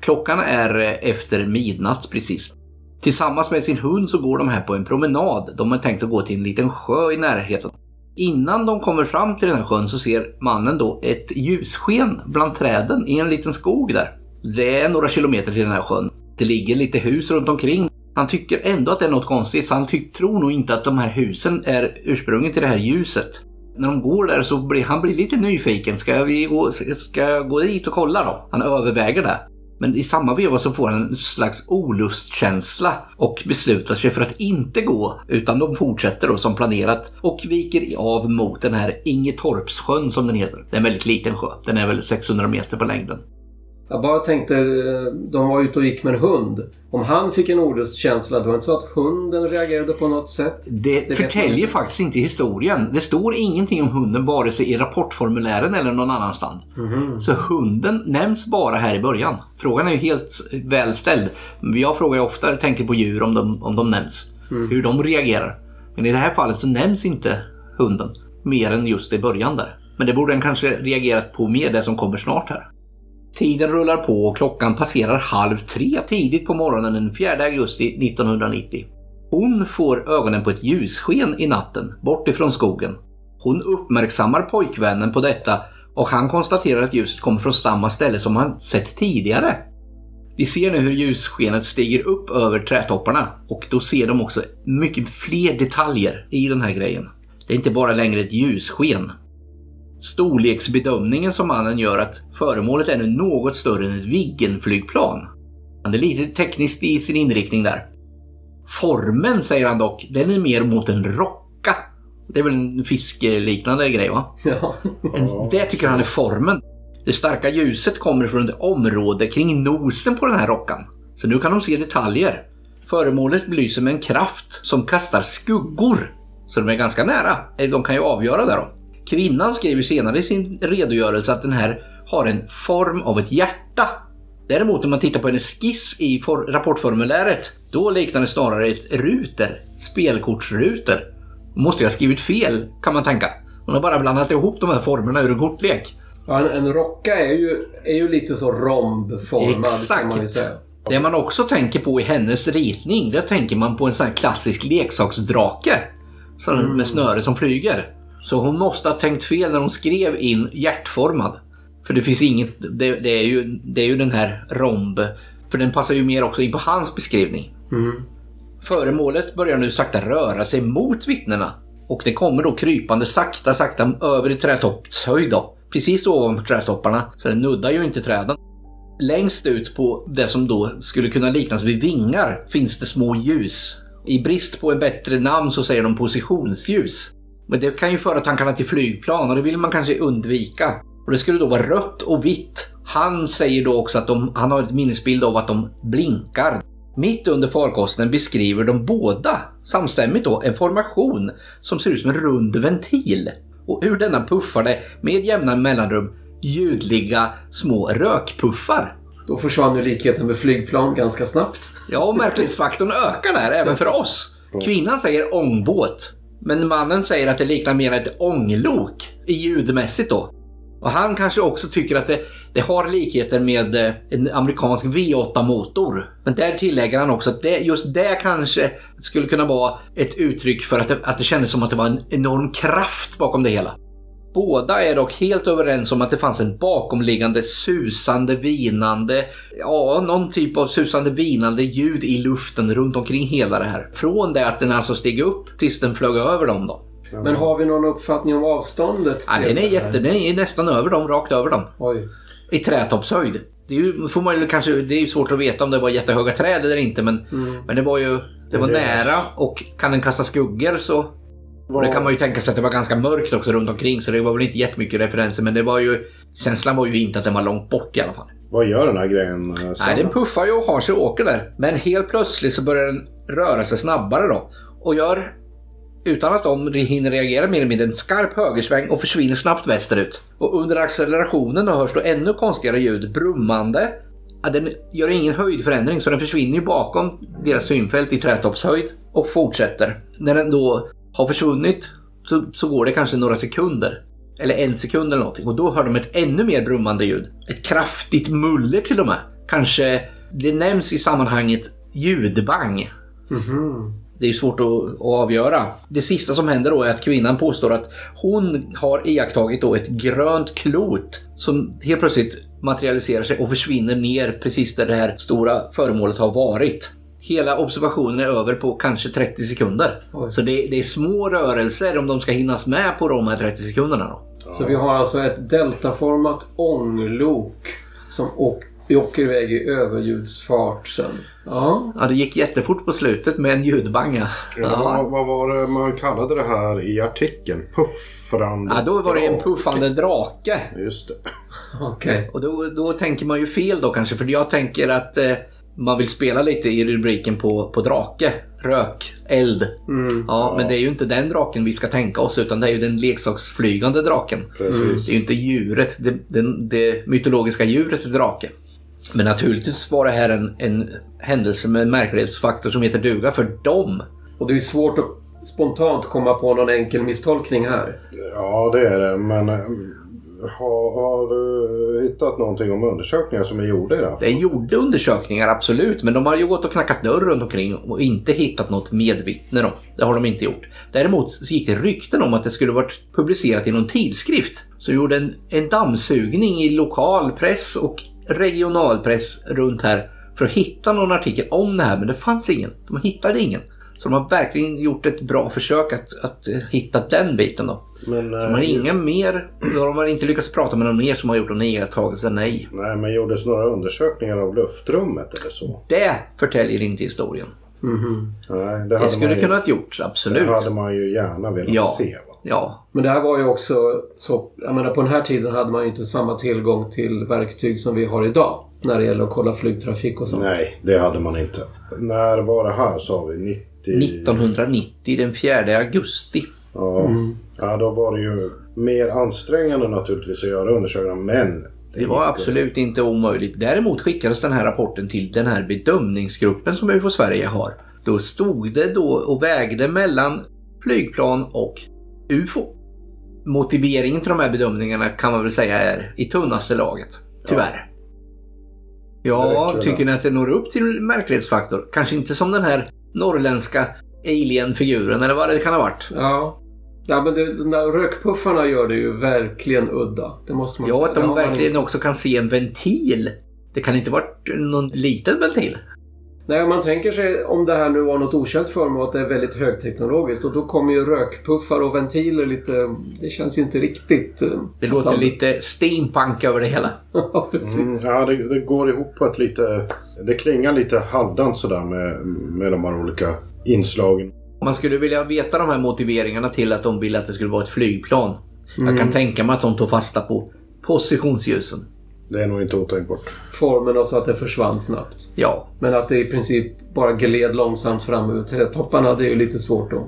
Speaker 1: Klockan är efter midnatt precis. Tillsammans med sin hund så går de här på en promenad. De har tänkt att gå till en liten sjö i närheten. Innan de kommer fram till den här sjön så ser mannen då ett ljussken bland träden i en liten skog där. Det är några kilometer till den här sjön. Det ligger lite hus runt omkring. Han tycker ändå att det är något konstigt så han tror nog inte att de här husen är ursprunget till det här ljuset. När de går där så blir han blir lite nyfiken. Ska vi gå, ska jag gå dit och kolla då? Han överväger det. Men i samma veva så får han en slags olustkänsla och beslutar sig för att inte gå utan de fortsätter då som planerat och viker av mot den här Ingetorpssjön som den heter. Det är en väldigt liten sjö. Den är väl 600 meter på längden.
Speaker 2: Jag bara tänkte, eh, de var ute och gick med en hund. Om han fick en olustkänsla, då var det inte så att hunden reagerade på något sätt?
Speaker 1: Det,
Speaker 2: man
Speaker 1: förtäljer faktiskt inte historien. Det står ingenting om hunden vare sig i rapportformulären eller någon annanstans.
Speaker 2: Mhm.
Speaker 1: Så hunden nämns bara här i början. Frågan är ju helt väl ställd. Men Jag frågar ju ofta, tänker på djur om de, om de nämns. Hur de reagerar. Men i det här fallet så nämns inte hunden. Mer än just i början där. Men det borde den kanske reagerat på mer det som kommer snart här. Tiden rullar på och klockan passerar halv tre tidigt på morgonen den 4 augusti 1990. Hon får ögonen på ett ljussken i natten bort ifrån skogen. Hon uppmärksammar pojkvännen på detta och han konstaterar att ljuset kommer från samma ställe som han sett tidigare. Vi ser nu hur ljusskenet stiger upp över trädtopparna och då ser de också mycket fler detaljer i den här grejen. Det är inte bara längre ett ljussken. Storleksbedömningen som mannen gör att föremålet är nu något större än ett Viggen-flygplan. Han är lite tekniskt i sin inriktning där. Formen, säger han dock, den är mer mot en rocka. Det är väl en fiskeliknande grej va?
Speaker 2: Ja.
Speaker 1: Det tycker han är formen. Det starka ljuset kommer från ett område kring nosen på den här rockan. Så nu kan de se detaljer. Föremålet belyser med en kraft som kastar skuggor. Så de är ganska nära. De kan ju avgöra det då. Kvinnan skriver senare i sin redogörelse att den här har en form av ett hjärta. Däremot om man tittar på en skiss i for- rapportformuläret, då liknar det snarare ett ruter. Spelkortsruter. Måste jag ha skrivit fel, kan man tänka. Hon har bara blandat ihop de här formerna ur en kortlek.
Speaker 2: Ja, en, en rocka är ju, är ju lite så rombformad
Speaker 1: Exakt. Det man också tänker på i hennes ritning, det tänker man på en sån här klassisk leksaksdrake. Sån med snöre som flyger. Så hon måste ha tänkt fel när hon skrev in hjärtformad. För det finns inget, det, det, är, ju, det är ju den här romb. För den passar ju mer också in på hans beskrivning. Föremålet börjar nu sakta röra sig mot vittnena. Och det kommer då krypande sakta, sakta över i trädtoppshöjd då. Precis ovanför trädtopparna, så det nuddar ju inte träden. Längst ut på det som då skulle kunna liknas vid vingar finns det små ljus. I brist på ett bättre namn så säger de positionsljus. Men det kan ju föra tankarna till flygplan och det vill man kanske undvika. Och det skulle då vara rött och vitt. Han säger då också att de, han har ett minnesbild av att de blinkar. Mitt under farkosten beskriver de båda samstämmigt då en formation som ser ut som en rund ventil. Och ur denna puffar det med jämna mellanrum ljudliga små rökpuffar.
Speaker 2: Då försvann ju likheten med flygplan ganska snabbt.
Speaker 1: Ja, och märklighetsfaktorn ökar där även för oss. Kvinnan säger ångbåt. Men mannen säger att det liknar mer ett ånglok ljudmässigt då. Och han kanske också tycker att det, det har likheter med eh, en amerikansk V8-motor. Men där tillägger han också att det, just det kanske skulle kunna vara ett uttryck för att det, att det kändes som att det var en enorm kraft bakom det hela. Båda är dock helt överens om att det fanns en bakomliggande susande, vinande, ja, någon typ av susande, vinande ljud i luften runt omkring hela det här. Från det att den alltså steg upp tills den flög över dem då.
Speaker 2: Men har vi någon uppfattning om avståndet?
Speaker 1: Ja, den, är jätte, den är nästan över dem, rakt över dem.
Speaker 2: Oj.
Speaker 1: I trätoppshöjd. Det är ju, får man kanske, det är ju svårt att veta om det var jättehöga träd eller inte men, men det var ju det var nära och kan den kasta skuggor så... Och det kan man ju tänka sig att det var ganska mörkt också runt omkring så det var väl inte jättemycket referenser men det var ju... Känslan var ju inte att den var långt bort i alla fall.
Speaker 3: Vad gör den här grejen? eh,
Speaker 1: Nej, den puffar ju och har sig och åker där. Men helt plötsligt så börjar den röra sig snabbare då. Och gör, utan att de hinner reagera mer eller mindre, en skarp högersväng och försvinner snabbt västerut. Och under accelerationen hörs då ännu konstigare ljud, brummande. Ja, den gör ingen höjdförändring så den försvinner ju bakom deras synfält i trätoppshöjd och fortsätter. När den då har försvunnit så, så går det kanske några sekunder. Eller en sekund eller någonting. Och då hör de ett ännu mer brummande ljud. Ett kraftigt muller till och med. Kanske, det nämns i sammanhanget ljudbang. Det är ju svårt att, att avgöra. Det sista som händer då är att kvinnan påstår att hon har iakttagit då ett grönt klot som helt plötsligt materialiserar sig och försvinner ner precis där det här stora föremålet har varit. Hela observationen är över på kanske 30 sekunder.
Speaker 2: Oj.
Speaker 1: Så det, det är små rörelser om de ska hinnas med på de här 30 sekunderna. Då.
Speaker 2: Så vi har alltså ett deltaformat ånglok som åker iväg i överljudsfart sen. Ja.
Speaker 1: Ja, det gick jättefort på slutet med en ljudbanga.
Speaker 3: Ja, vad,
Speaker 1: Ja.
Speaker 3: vad var det man kallade det här i artikeln? Puffrande
Speaker 1: Ja, då var det en puffande drake.
Speaker 3: Just det.
Speaker 2: Okej.
Speaker 1: Och då, då tänker man ju fel då kanske, för jag tänker att eh, man vill spela lite i rubriken på, på drake. Rök, eld.
Speaker 2: Mm.
Speaker 1: Ja, men det är ju inte den draken vi ska tänka oss, utan det är ju den leksaksflygande draken.
Speaker 3: Precis.
Speaker 1: Det är ju inte djuret, det, den, det mytologiska djuret drake. Men naturligtvis var det här en, en händelse med en märklighetsfaktor som heter duga för dem.
Speaker 2: Och det är svårt att spontant komma på någon enkel misstolkning här.
Speaker 3: Ja, det är det. Men har, har du hittat någonting om undersökningar som är gjorda i det här?
Speaker 1: Det gjorde undersökningar absolut, men de har ju gått och knackat dörr runt omkring och inte hittat något medvittne. Då. Det har de inte gjort. Däremot så gick det rykten om att det skulle varit publicerat i någon tidskrift. Så gjorde en, en dammsugning i lokalpress och regionalpress runt här för att hitta någon artikel om det här, men det fanns ingen. De hittade ingen. Så de har verkligen gjort ett bra försök att, att eh, hitta den biten då.
Speaker 3: Men,
Speaker 1: De har
Speaker 3: eh,
Speaker 1: inga mer, de har inte lyckats prata med någon mer som har gjort någon iakttagelse, nej.
Speaker 3: Nej, men gjordes några undersökningar av luftrummet eller så?
Speaker 1: Det förtäljer inte historien.
Speaker 3: Nej, det
Speaker 1: Det
Speaker 3: hade,
Speaker 1: skulle
Speaker 3: man, ju,
Speaker 1: kunnat gjorts, absolut.
Speaker 3: det hade man ju gärna velat
Speaker 1: Ja.
Speaker 3: se. Va?
Speaker 1: Ja,
Speaker 2: Men det här var ju också så... Jag menar på den här tiden hade man ju inte samma tillgång till verktyg som vi har idag. När det gäller att kolla flygtrafik och sånt.
Speaker 3: Nej, det hade man inte. När var det här sa vi? 90...
Speaker 1: 1990 den 4 augusti.
Speaker 3: Ja. Ja, då var det ju mer ansträngande naturligtvis att göra undersökningar, men...
Speaker 1: Det var absolut inte omöjligt. Däremot skickades den här rapporten till den här bedömningsgruppen som UFO Sverige har. Då stod det då och vägde mellan flygplan och UFO. Motiveringen till de här bedömningarna kan man väl säga är i tunnaste laget. Tyvärr. Ja,
Speaker 3: Verkligen.
Speaker 1: tycker ni att det når upp till märklighetsfaktor? Kanske inte som den här norrländska alien-figuren eller vad det kan ha varit.
Speaker 2: Ja. Ja, men det, de där rökpuffarna gör det ju verkligen udda. Det måste man
Speaker 1: Ja,
Speaker 2: säga.
Speaker 1: att de verkligen
Speaker 2: inte.
Speaker 1: också kan se en ventil. Det kan inte varit någon liten ventil.
Speaker 2: Nej, om man tänker sig om det här nu var något okänt föremål att det är väldigt högteknologiskt och då kommer ju rökpuffar och ventiler lite... Det känns ju inte riktigt... eh,
Speaker 1: Det låter
Speaker 2: passande.
Speaker 1: lite steampunk över det hela.
Speaker 2: Ja, precis.
Speaker 3: Mm, ja, det, det går ihop på ett lite... Det klingar lite halvdant sådär med, med de här olika inslagen.
Speaker 1: Man skulle vilja veta de här motiveringarna till att de ville att det skulle vara ett flygplan. Jag kan tänka mig att de tog fasta på positionsljusen.
Speaker 3: Det är nog inte otänkbart.
Speaker 2: Formen och så att det försvann snabbt.
Speaker 1: Ja,
Speaker 2: Men att det i princip bara gled långsamt fram över trädtopparna, det är ju lite svårt att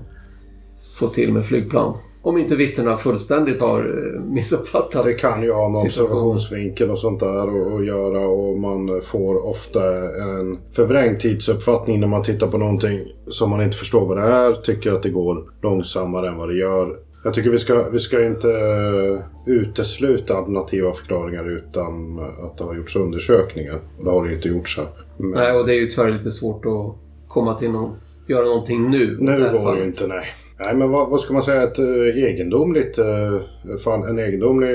Speaker 2: få till med flygplan. Om inte vittnena fullständigt har eh, missuppfattat.
Speaker 3: Det kan ju ha med observationsvinkel och sånt där att- göra och man får ofta en förvrängd tidsuppfattning när man tittar på någonting som man inte förstår vad det är, tycker att det går långsammare än vad det gör. Jag tycker vi ska, vi ska inte eh, utesluta alternativa förklaringar utan att det har gjorts undersökningar. Det har det inte gjorts här. Men
Speaker 2: Nej, och det är ju tyvärr lite svårt att komma till någon... Göra någonting nu.
Speaker 3: nu går det ju inte, nej. Nej, men vad, vad ska man säga? Ett eh, egendomligt, eh, en egendomlig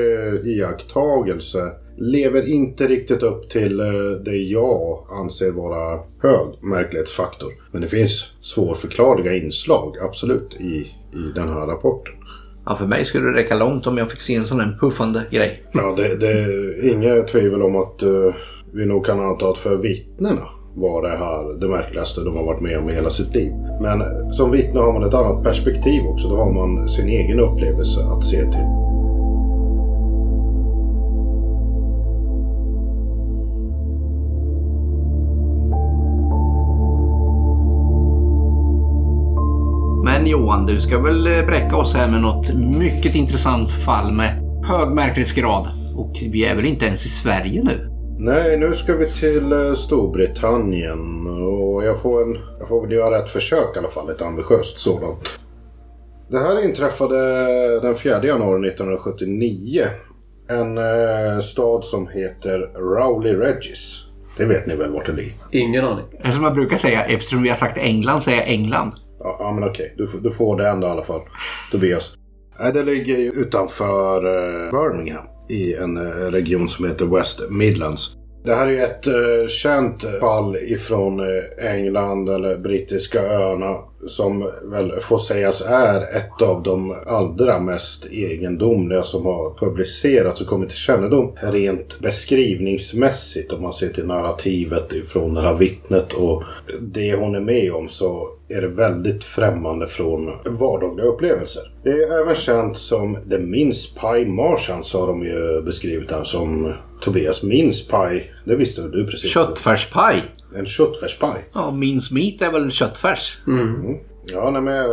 Speaker 3: iakttagelse. Lever inte riktigt upp till eh, det jag anser vara hög märklighetsfaktor. Men det finns svårförklarliga inslag, absolut, i, i den här rapporten.
Speaker 1: Ja, för mig skulle det räcka långt om jag fick se en sån här puffande grej.
Speaker 3: Ja, det, det är inga tvivel om att eh, vi nog kan anta att för vittnena var det här det märkligaste de har varit med om i hela sitt liv. Men som vittne har man ett annat perspektiv också. Då har man sin egen upplevelse att se till.
Speaker 1: Men Johan, du ska väl eh, bräcka oss här med något mycket intressant fall med hög märklighetsgrad. Och vi är väl inte ens i Sverige nu?
Speaker 3: Nej, nu ska vi till eh, Storbritannien och jag får, en, jag får väl göra ett försök i alla fall, ett ambitiöst sådant. Det här inträffade den 4 januari 1979. En eh, stad som heter Rowley Regis. Det vet ni väl vart det ligger?
Speaker 2: Ingen aning.
Speaker 1: Som jag brukar säga, eftersom vi har sagt England, säger jag England.
Speaker 3: Ja, ja men okej. Du, får- du får det ändå i alla fall. Tobias. Nej, det ligger utanför eh, Birmingham i en eh, region som heter West Midlands. Det här är ju ett eh, känt fall ifrån eh, England eller brittiska öarna som väl får sägas är ett av de allra mest egendomliga som har publicerats och kommit till kännedom rent beskrivningsmässigt om man ser till narrativet ifrån det här vittnet och det hon är med om så är det väldigt främmande från vardagliga upplevelser. Det är även känt som The Mince Pie Martians har de ju beskrivit här som Tobias Mince Pie. Det visste väl du precis?
Speaker 1: Köttfärspaj.
Speaker 3: En köttfärspaj.
Speaker 1: Ja, mince meat är väl köttfärs?
Speaker 3: Ja, nej, men jag,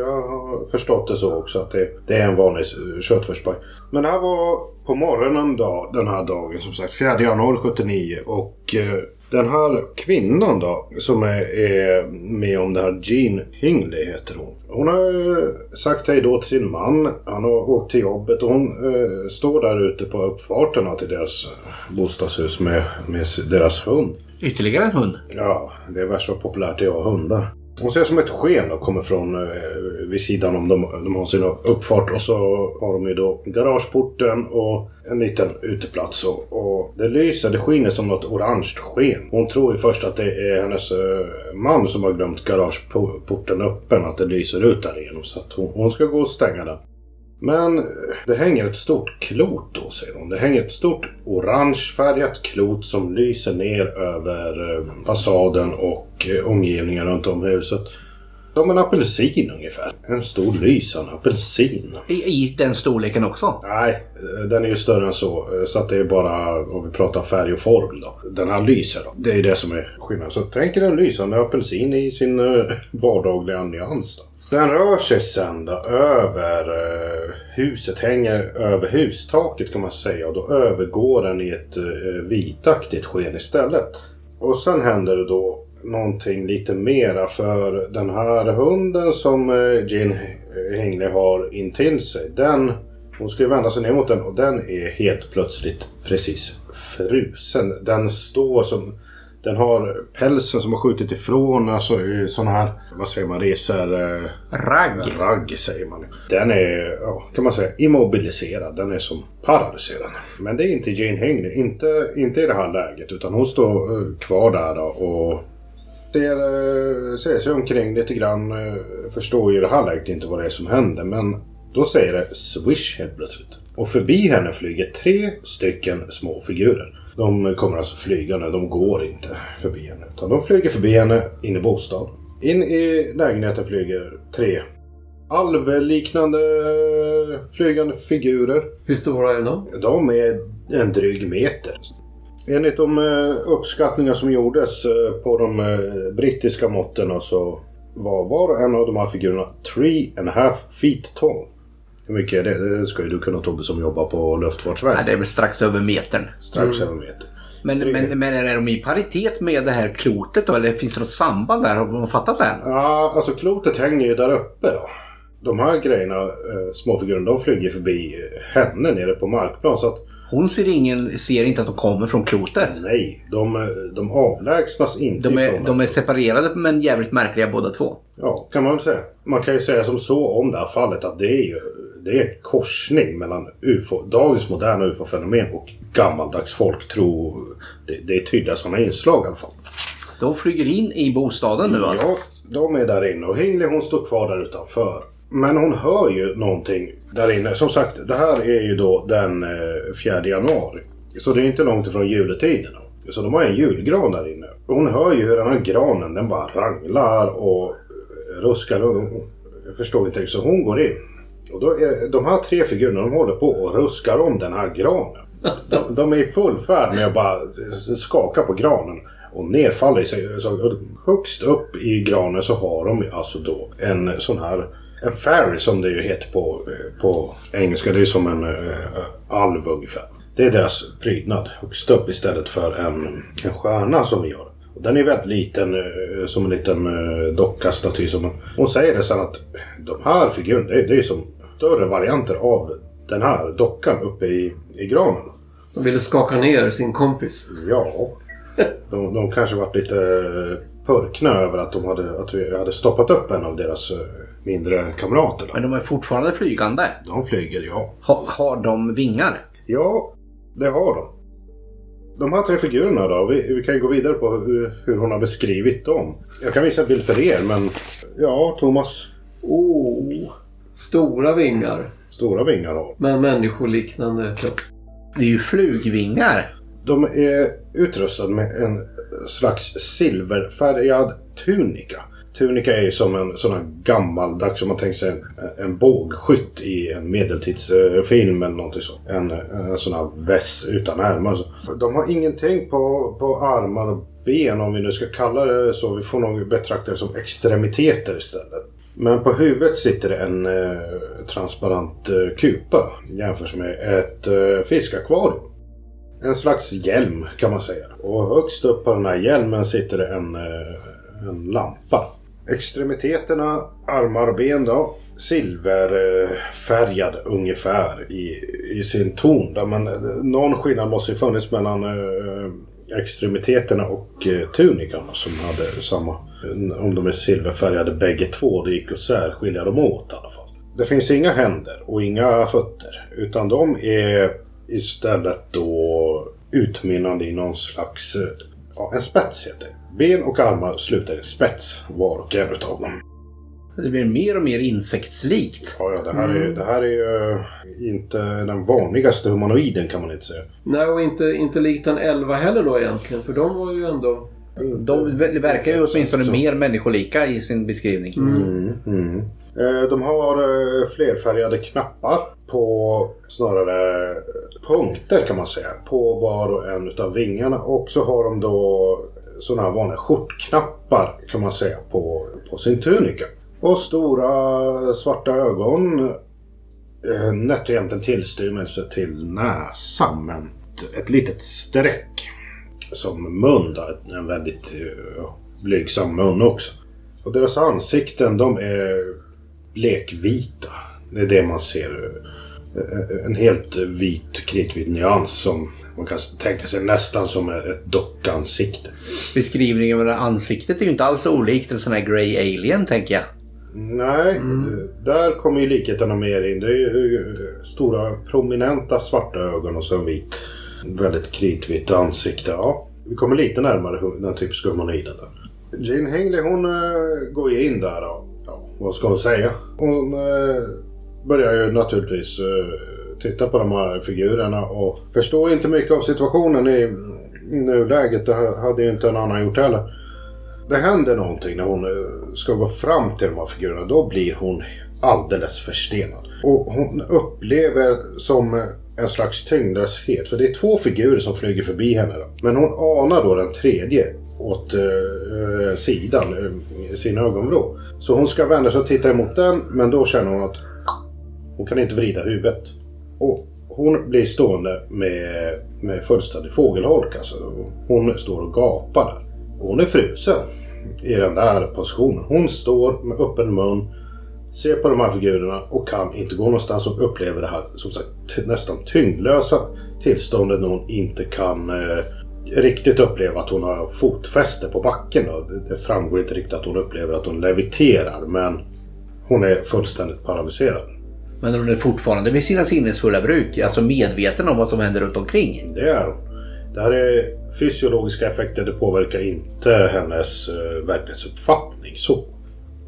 Speaker 3: jag har förstått det så också att det, det är en vanlig köttfärspaj. Men det här var på morgonen då, den här dagen som sagt, 4 januari 79 och eh, den här kvinnan då som är, är med om det här, Jean Hingley heter hon. Hon har eh, sagt hej då till sin man, han har åkt till jobbet och hon eh, står där ute på uppfarten till deras eh, bostadshus med, med deras hund.
Speaker 1: Ytterligare en hund.
Speaker 3: Ja, det är värst vad populärt det är att ha hundar. Hon ser som ett sken och kommer från eh, vid sidan om de, de har sin uppfart och så har de ju då garageporten och en liten uteplats och, och det lyser, det skiner som något orange sken. Hon tror ju först att det är hennes eh, man som har glömt garageporten öppen, att det lyser ut där igenom så att hon, hon ska gå och stänga den. Men det hänger ett stort klot då, säger hon. Det hänger ett stort orangefärgat klot som lyser ner över eh, fasaden och eh, omgivningen runt om huset. Som en apelsin ungefär. En stor lysande apelsin.
Speaker 1: I, I den storleken också.
Speaker 3: Nej, eh, den är ju större än så. Så att det är bara om vi pratar färg och form då. Den här lyser då. Det är det som är skillnaden. Så tänk er en lysande apelsin i sin vardagliga nyans då. Den rör sig sen då över eh, huset, hänger över hustaket kan man säga. Och då övergår den i ett eh, vitaktigt sken istället. Och sen händer det då någonting lite mera för den här hunden som eh, Jean Hingley har intill sig. Den, hon ska ju vända sig ner mot den och den är helt plötsligt precis frusen. Den står som... Den har pälsen som har skjutit ifrån, alltså i såna här, vad säger man, reser... Eh,
Speaker 1: Ragg.
Speaker 3: Ragg säger man. Den är, ja, kan man säga, immobiliserad. Den är som paralyserad. Men det är inte Jane Hingley. Inte, inte i det här läget. Utan hon står eh, kvar där och ser, eh, ser sig omkring lite grann. Förstår ju i det här läget inte vad det är som händer. Men då säger det swish helt plötsligt. Och förbi henne flyger tre stycken små figurer. De kommer alltså flygande, de går inte förbi henne. Utan de flyger förbi henne in i bostaden. In i lägenheten flyger tre alvliknande flygande figurer.
Speaker 2: Hur stora är de?
Speaker 3: De är en dryg meter. Enligt de eh, uppskattningar som gjordes eh, på de eh, brittiska måtten så var var och en av de här figurerna three and a half feet tall. Hur mycket är det? Det ska ju du kunna Tobbe som jobbar på
Speaker 1: Nej,
Speaker 3: Luftfartsverket.
Speaker 1: det är väl strax över metern.
Speaker 3: Strax över meter.
Speaker 1: Men, men, men är de i paritet med det här klotet då? Eller finns det något samband där? Har man fattat det?
Speaker 3: Ja, alltså klotet hänger ju där uppe då. De här grejerna, eh, småfigurerna, de flyger förbi henne nere på markplan. Så att
Speaker 1: Hon ser, ingen, ser inte att de kommer från klotet.
Speaker 3: Nej, de, de avlägsnas inte
Speaker 1: De är, de är separerade men jävligt märkliga båda två.
Speaker 3: Ja, kan man väl säga. Man kan ju säga som så om det här fallet att det är ju det är en korsning mellan UFO, dagens moderna UFO-fenomen och gammaldags folktro. Det, det är tydliga sådana inslag i alla fall.
Speaker 1: De flyger in i bostaden nu alltså.
Speaker 3: Ja, de är där inne och Hingley hon står kvar där utanför. Men hon hör ju någonting där inne. Som sagt, det här är ju då den eh, 4 januari. Så det är inte långt ifrån juletiden. Så de har en julgran där inne. Hon hör ju hur den här granen den bara ranglar och ruskar. Och jag förstår inte riktigt. Så hon går in. Och då är de här tre figurerna de håller på och ruskar om den här granen. De, de är i full färd med att bara skaka på granen. Och nerfaller sig. Så högst upp i granen så har de alltså då en sån här en fairy som det ju heter på, eh, på engelska. Det är som en eh, äh, alv ungefär. Det är deras prydnad. Högst upp istället för en, en stjärna som vi har. Den är väldigt liten, eh, som en liten uh, docka-staty. Som, hon säger det sen att de här figurerna, det, är- det är som större varianter av den här dockan uppe i, i granen.
Speaker 2: De ville skaka ner sin kompis.
Speaker 3: Ja, de, de kanske varit lite purkna över att, de hade, att vi hade stoppat upp en av deras eh, mindre kamrater.
Speaker 1: Men de är fortfarande flygande.
Speaker 3: De flyger, ja.
Speaker 1: Ha, har de vingar?
Speaker 3: Ja, det har de. De här tre figurerna då, vi, vi kan ju gå vidare på hur, hur hon har beskrivit dem. Jag kan visa en bild för er, men ja, Thomas.
Speaker 2: Oh, stora vingar.
Speaker 3: Stora vingar har
Speaker 2: Med människoliknande kropp.
Speaker 1: Det är ju flugvingar.
Speaker 3: De är utrustade med en slags silverfärgad tunika. Tunika är ju som en sån här gammaldags, som man tänker sig en, en bågskytt i en medeltidsfilm eller någonting sånt. En, en sån här väss utan ärmar. De har ingenting på, på armar och ben om vi nu ska kalla det så. Vi får nog betrakta det som extremiteter istället. Men på huvudet sitter det en eh, transparent eh, kupa jämfört med ett eh, fiskakvarium. En slags hjälm kan man säga. Och högst upp på den här hjälmen sitter det en, eh, en lampa. Extremiteterna, armar och ben då. Silverfärgad ungefär i, i sin ton. Där man, någon skillnad måste ju funnits mellan eh, extremiteterna och eh, tunikan som hade samma. Om de är silverfärgade bägge två, det gick att särskilja dem åt i alla fall. Det finns inga händer och inga fötter. Utan de är istället då utmynnande i någon slags, eh, ja, en spets heter det. Ben och armar slutar i en spets var och en utav dem.
Speaker 1: Det blir mer och mer insektslikt.
Speaker 3: Ja, ja, det här, är, det här är ju inte den vanligaste humanoiden kan man inte säga.
Speaker 2: Nej, och inte, inte likt en elva heller då egentligen. För de var ju ändå...
Speaker 1: De ver- verkar ju åtminstone mer människolika i sin beskrivning.
Speaker 3: Mm, mm. Eh, De har eh, flerfärgade knappar på snarare punkter kan man säga. På var och en utav vingarna. Och så har de då sådana här vanliga skjortknappar kan man säga på, på sin tunika. Och stora svarta ögon. Eh, Nätt och jämnt en tillstymmelse till näsan men ett- ett litet streck. Som mun då. En väldigt eh, blygsam mun också. Och deras ansikten de är blekvita. Det är det man ser. Eh, En helt vit kritvit nyans som man kan tänka sig nästan som ett dockansikte.
Speaker 1: Beskrivningen av det här ansiktet är ju inte alls olikt en sån här Grey Alien tänker jag.
Speaker 3: Nej, där kommer ju likheterna mer in. Det är ju eh, stora prominenta svarta ögon och så en vit, väldigt kritvitt ansikte. Ja, vi kommer lite närmare den typiska humanoiden där. Jean Hingley hon uh, går ju in där och ja, vad ska hon säga? Hon uh, börjar ju naturligtvis uh, titta på de här figurerna och förstår inte mycket av situationen i, i nuläget. Det hade ju inte en annan gjort heller. Det händer någonting när hon ska gå fram till de här figurerna. Då blir hon alldeles förstenad. Och hon upplever som en slags tyngdlöshet. För det är två figurer som flyger förbi henne. Då. Men hon anar då den tredje åt eh, eh sidan, eh, sin ögonvrå. Så hon ska vända sig och titta emot den. Men då känner hon att hon kan inte vrida huvudet. Och hon blir stående med, med fullständig fågelholk. Alltså. Hon står och gapar där. Och hon är frusen i den där positionen. Hon står med öppen mun, ser på de här figurerna och kan inte gå någonstans och upplever det här som sagt nästan tyngdlösa tillståndet när hon inte kan eh, riktigt uppleva att hon har fotfäste på backen. Då. Det- Det framgår inte riktigt att hon upplever att hon leviterar men hon är fullständigt paralyserad.
Speaker 1: Men hon är fortfarande vid sina sinnesfulla bruk. Alltså medveten om vad som händer runt omkring.
Speaker 3: Det är hon. Det här är fysiologiska effekter. Det påverkar inte hennes eh, verklighetsuppfattning. Så.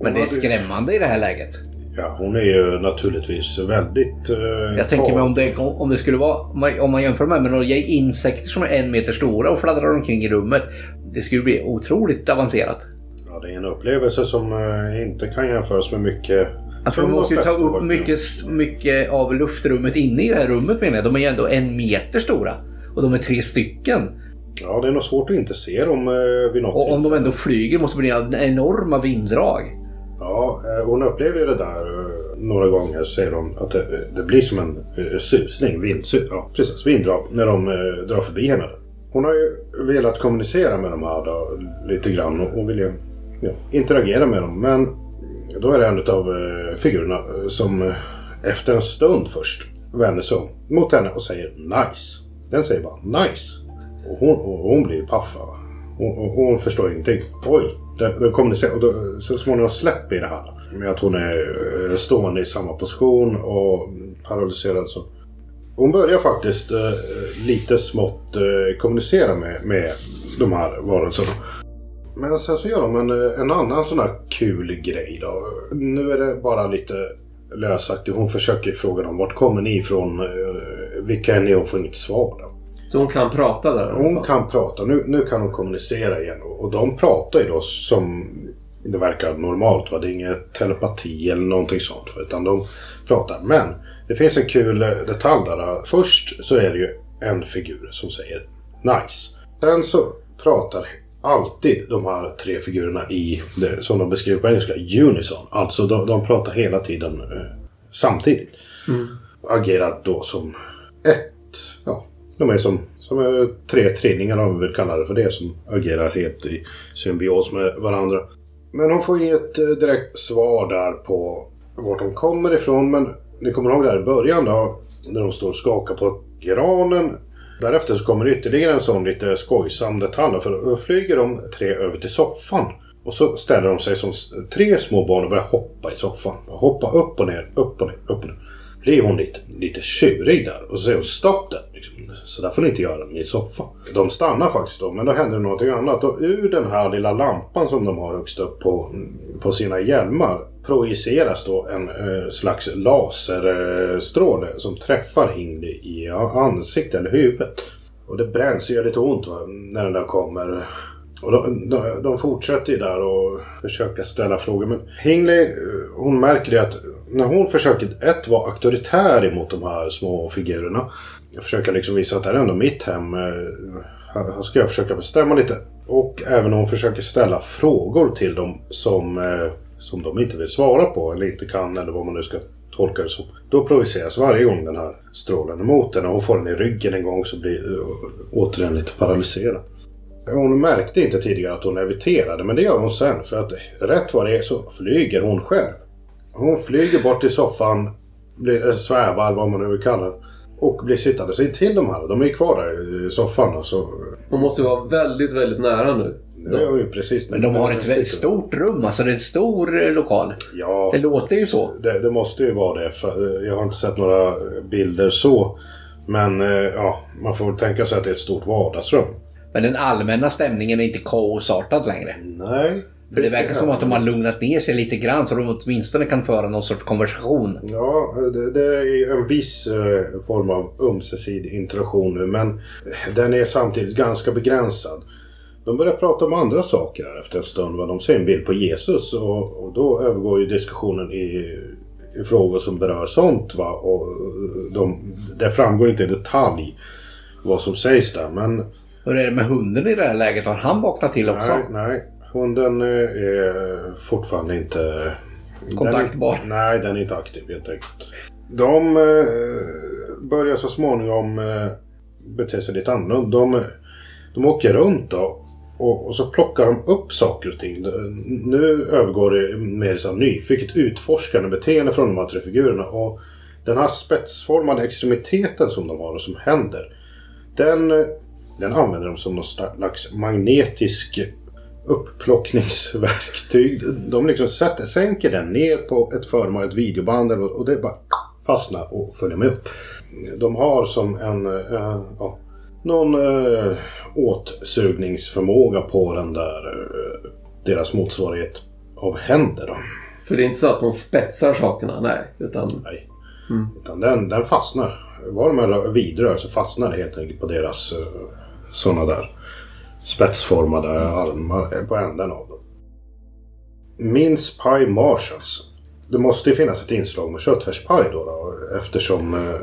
Speaker 1: Men det är skrämmande i det här läget.
Speaker 3: Ja, hon är ju naturligtvis väldigt... Eh,
Speaker 1: Jag tänker mig om det, om det skulle vara, om man- jämför med, med några insekter som är en meter stora och fladdrar omkring i rummet. Det skulle bli otroligt avancerat.
Speaker 3: Ja, det är en upplevelse som eh, inte kan jämföras med mycket...
Speaker 1: Alltså de måste ju ta upp mycket, mycket av luftrummet inne i det här rummet menar jag. De är ju ändå en meter stora. Och de är tre stycken.
Speaker 3: Ja, det är nog svårt att inte se dem eh, vid något
Speaker 1: Och om de
Speaker 3: tillfälle.
Speaker 1: ändå flyger måste det bli enorma vinddrag.
Speaker 3: Ja, eh, hon upplever ju det där eh, några gånger, säger hon, att det, det blir som en eh, susning, vindsus, ja, precis, vinddrag, när de drar förbi henne. Hon har ju velat kommunicera med de här då, lite grann och hon vill ju ja, interagera med dem. Men då är det en av figurerna som efter en stund först vänder sig om mot henne och säger nice. Den säger bara nice. Och hon, och hon blir paff. va? Hon, och hon förstår ingenting. Oj, den, den kommunicerar. Och då, så småningom släpper det här. Med att hon är eh, stående i samma position och paralyserad. Så. Hon börjar faktiskt eh, lite smått eh, kommunicera med, med de här varelserna. Men sen så gör de en, eh, en annan sån här kul grej då. Nu är det bara lite lösaktigt. Hon försöker fråga dem vart kommer ni ifrån? Eh, vilka är ni? Hon får inget svar. Då.
Speaker 2: Så hon kan prata där
Speaker 3: Hon kan prata. Nu, nu kan hon kommunicera igen. Och de pratar ju då som det verkar normalt. Va? Det är inget telepati eller någonting sånt. Va? Utan de pratar. Men det finns en kul eh, detalj där. Först så är det ju en figur som säger nice. Sen så pratar alltid de här tre figurerna i det som de beskriver på engelska unison. Alltså de, de pratar hela tiden eh, samtidigt. Agerar då som ett, ja, de är som, som är tre trillingar om vi vill kalla det för det som agerar helt i symbios med varandra. Men hon får inget ett eh, direkt svar där på vart de kommer ifrån. Men ni kommer ihåg där i början då, när de står och skakar på granen. Därefter så kommer ytterligare en sån lite skojsam detalj. För då flyger de tre över till soffan. Och så ställer de sig som tre små barn och börjar hoppa i soffan. Hoppa upp och ner, upp och ner, upp och ner. Blir hon lite, lite tjurig där och så säger hon stopp där. Liksom. Så där får ni inte göra i soffan. De stannar faktiskt då, men då händer det någonting annat. Och ur den här lilla lampan som de har högst upp på, på sina hjälmar projiceras då en eh, slags laserstråle som träffar Hingli i ansiktet eller huvudet. Och det bränns och gör lite ont va, när den där kommer. Och de, de, de fortsätter ju där och försöka ställa frågor. Men Hingley, eh, hon märker det att när hon försöker ett vara auktoritär emot de här små figurerna. Försöka liksom visa att det här är ändå mitt hem. Eh, här ska jag försöka bestämma lite. Och även om hon försöker ställa frågor till dem som, eh, som de inte vill svara på eller inte kan eller vad man nu ska tolka det som. Då projiceras varje gång den här strålen emot henne. hon får den i ryggen en gång så blir eh, återigen lite paralyserad. Hon märkte inte tidigare att hon leviterade men det gör hon sen för att rätt vad det är så flyger hon själv. Hon flyger bort till soffan, blir, svävar vad man nu vill kalla det. Och blir sittande sig till de här. De är ju kvar där i soffan. Alltså,
Speaker 2: Hon måste vara väldigt, väldigt nära nu.
Speaker 3: det är ju precis
Speaker 1: Men de har ett väldigt stort rum, alltså det är en stor eh, lokal.
Speaker 3: Ja,
Speaker 1: Det låter ju så.
Speaker 3: det, det måste ju vara det. För, eh, jag har inte sett några bilder så. Men eh, ja, man får väl tänka sig att det är ett stort vardagsrum.
Speaker 1: Men den allmänna stämningen är inte kaosartad längre.
Speaker 3: Nej.
Speaker 1: För det verkar som att de har lugnat ner sig lite grann så de åtminstone kan föra någon sorts konversation.
Speaker 3: Ja, det, det är en viss eh, form av ömsesidig interaktion nu, men den är samtidigt ganska begränsad. De börjar prata om andra saker här efter en stund. Va? De ser en bild på Jesus och, och då övergår ju diskussionen i, i frågor som berör sånt. Va? Och de, det framgår inte i detalj vad som sägs där, men
Speaker 1: Hur är det med hunden i det här läget? Har han vaknat till också?
Speaker 3: nej, nej. Hunden eh, är fortfarande inte...
Speaker 1: Kontaktbar.
Speaker 3: Den är, nej, den är inte aktiv helt enkelt. De eh, börjar så småningom eh, bete sig lite annorlunda. De, de åker runt då och, och så plockar de upp saker och ting. Nu övergår det mer här nyfiket utforskande beteende från de här tre figurerna. Och den här spetsformade extremiteten som de har och som händer Den, den använder de som någon slags magnetisk upplockningsverktyg. De liksom sätter, sänker den ner på ett föremål, ett videoband och det bara fastnar och följer med upp. De har som en, äh, ja, någon äh, åtsugningsförmåga på den där, äh, deras motsvarighet av händer. Då.
Speaker 2: För det är inte så att de spetsar sakerna, nej. Utan...
Speaker 3: Nej. Mm. Utan den, den fastnar. Var de vidrör så fastnar det helt enkelt på deras sådana där spetsformade armar på änden av dem. Mince Pie Marshalls. Det måste ju finnas ett inslag med köttfärspaj då, då eftersom eh,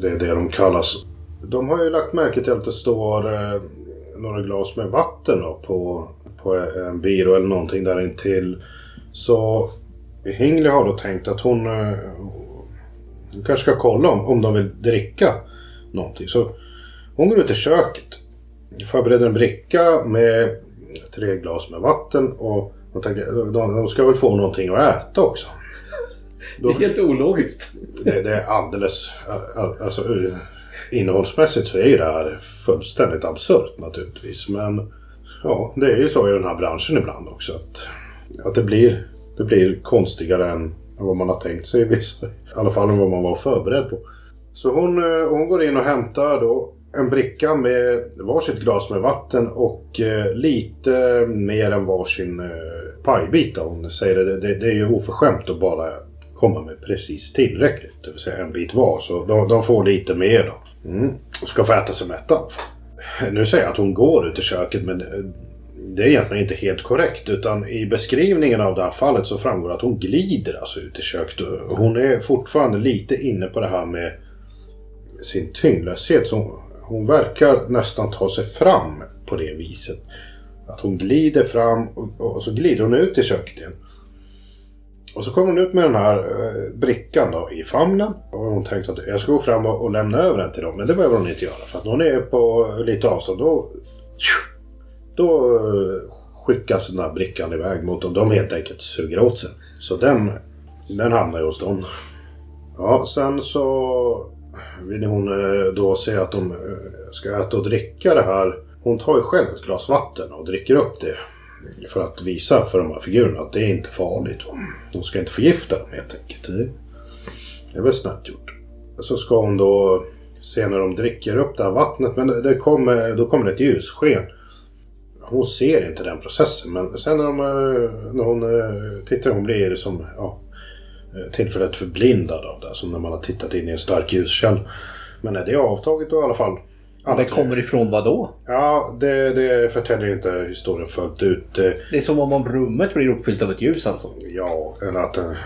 Speaker 3: det är det de kallas. De har ju lagt märke till att det står eh, några glas med vatten då, på, på en byrå eller någonting där intill. Så Hingley har då tänkt att hon, eh, hon kanske ska kolla om, om de vill dricka någonting. Så hon går ut i köket. Förbereder en bricka med tre glas med vatten och tänker, de, de ska väl få någonting att äta också.
Speaker 2: det är helt ologiskt.
Speaker 3: Det, det är alldeles... Alltså, innehållsmässigt så är ju det här fullständigt absurt naturligtvis. Men ja, det är ju så i den här branschen ibland också. Att, att det, blir, det blir konstigare än vad man har tänkt sig. I alla fall än vad man var förberedd på. Så hon, hon går in och hämtar då en bricka med varsitt glas med vatten och eh, lite mer än varsin eh, pajbit. Hon säger det, det, det är ju oförskämt att bara komma med precis tillräckligt. Det vill säga en bit var. Så de, de får lite mer då. Mm. Ska få äta sig mätta. Nu säger jag att hon går ut i köket men eh, det är egentligen inte helt korrekt. Utan i beskrivningen av det här fallet så framgår att hon glider alltså ut i köket. Hon är fortfarande lite inne på det här med sin tyngdlöshet. Så hon verkar nästan ta sig fram på det viset. Att hon glider fram och, och så glider hon ut i köket igen. Och så kommer hon ut med den här eh, brickan då i famnen. Och hon tänkte att jag ska gå fram och, och lämna över den till dem. Men det behöver hon inte göra. För att hon är på lite avstånd. Då, då eh, skickas den här brickan iväg mot dem. De helt enkelt suger åt sig. Så den, den hamnar ju hos dem. Ja, sen så vill hon eh, då se att de eh, ska äta och dricka det här. Hon tar ju själv ett glas vatten och dricker upp det. För att visa för de här figurerna att det är inte farligt. Hon ska inte förgifta dem helt enkelt. Det är väl snabbt gjort. Så ska hon då se när de dricker upp det här vattnet. Men det kommer, då kommer det ett ljussken. Hon ser inte den processen. Men sen när, de, eh, när hon tittar, hon blir som ja, tillfället förblindad av det. Som när man har tittat in i en stark ljuskälla. Men det är avtaget då i alla fall.
Speaker 1: det kommer ifrån vad då?
Speaker 3: Ja, det, det förtäljer inte historien fullt ut.
Speaker 1: Det är som om rummet blir uppfyllt av ett ljus alltså?
Speaker 3: Ja, eller att det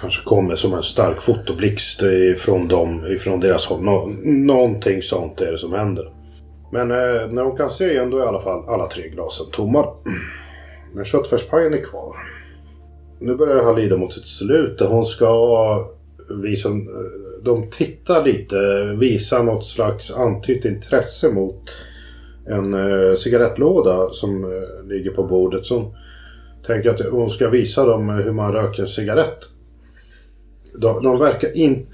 Speaker 3: kanske kommer som en stark fotoblixt ifrån, dem, ifrån deras håll. Nå, någonting sånt är det som händer. Men eh, när hon kan se ändå i alla fall alla tre glasen tomma. Men köttfärspajen är kvar nu börjar det här lida mot sitt slut. Hon ska visa... De tittar lite, visar något slags antytt intresse mot en uh, cigarettlåda som uh, ligger på bordet. Så hon tänker att hon ska visa dem hur man röker en cigarett. De, de verkar inte...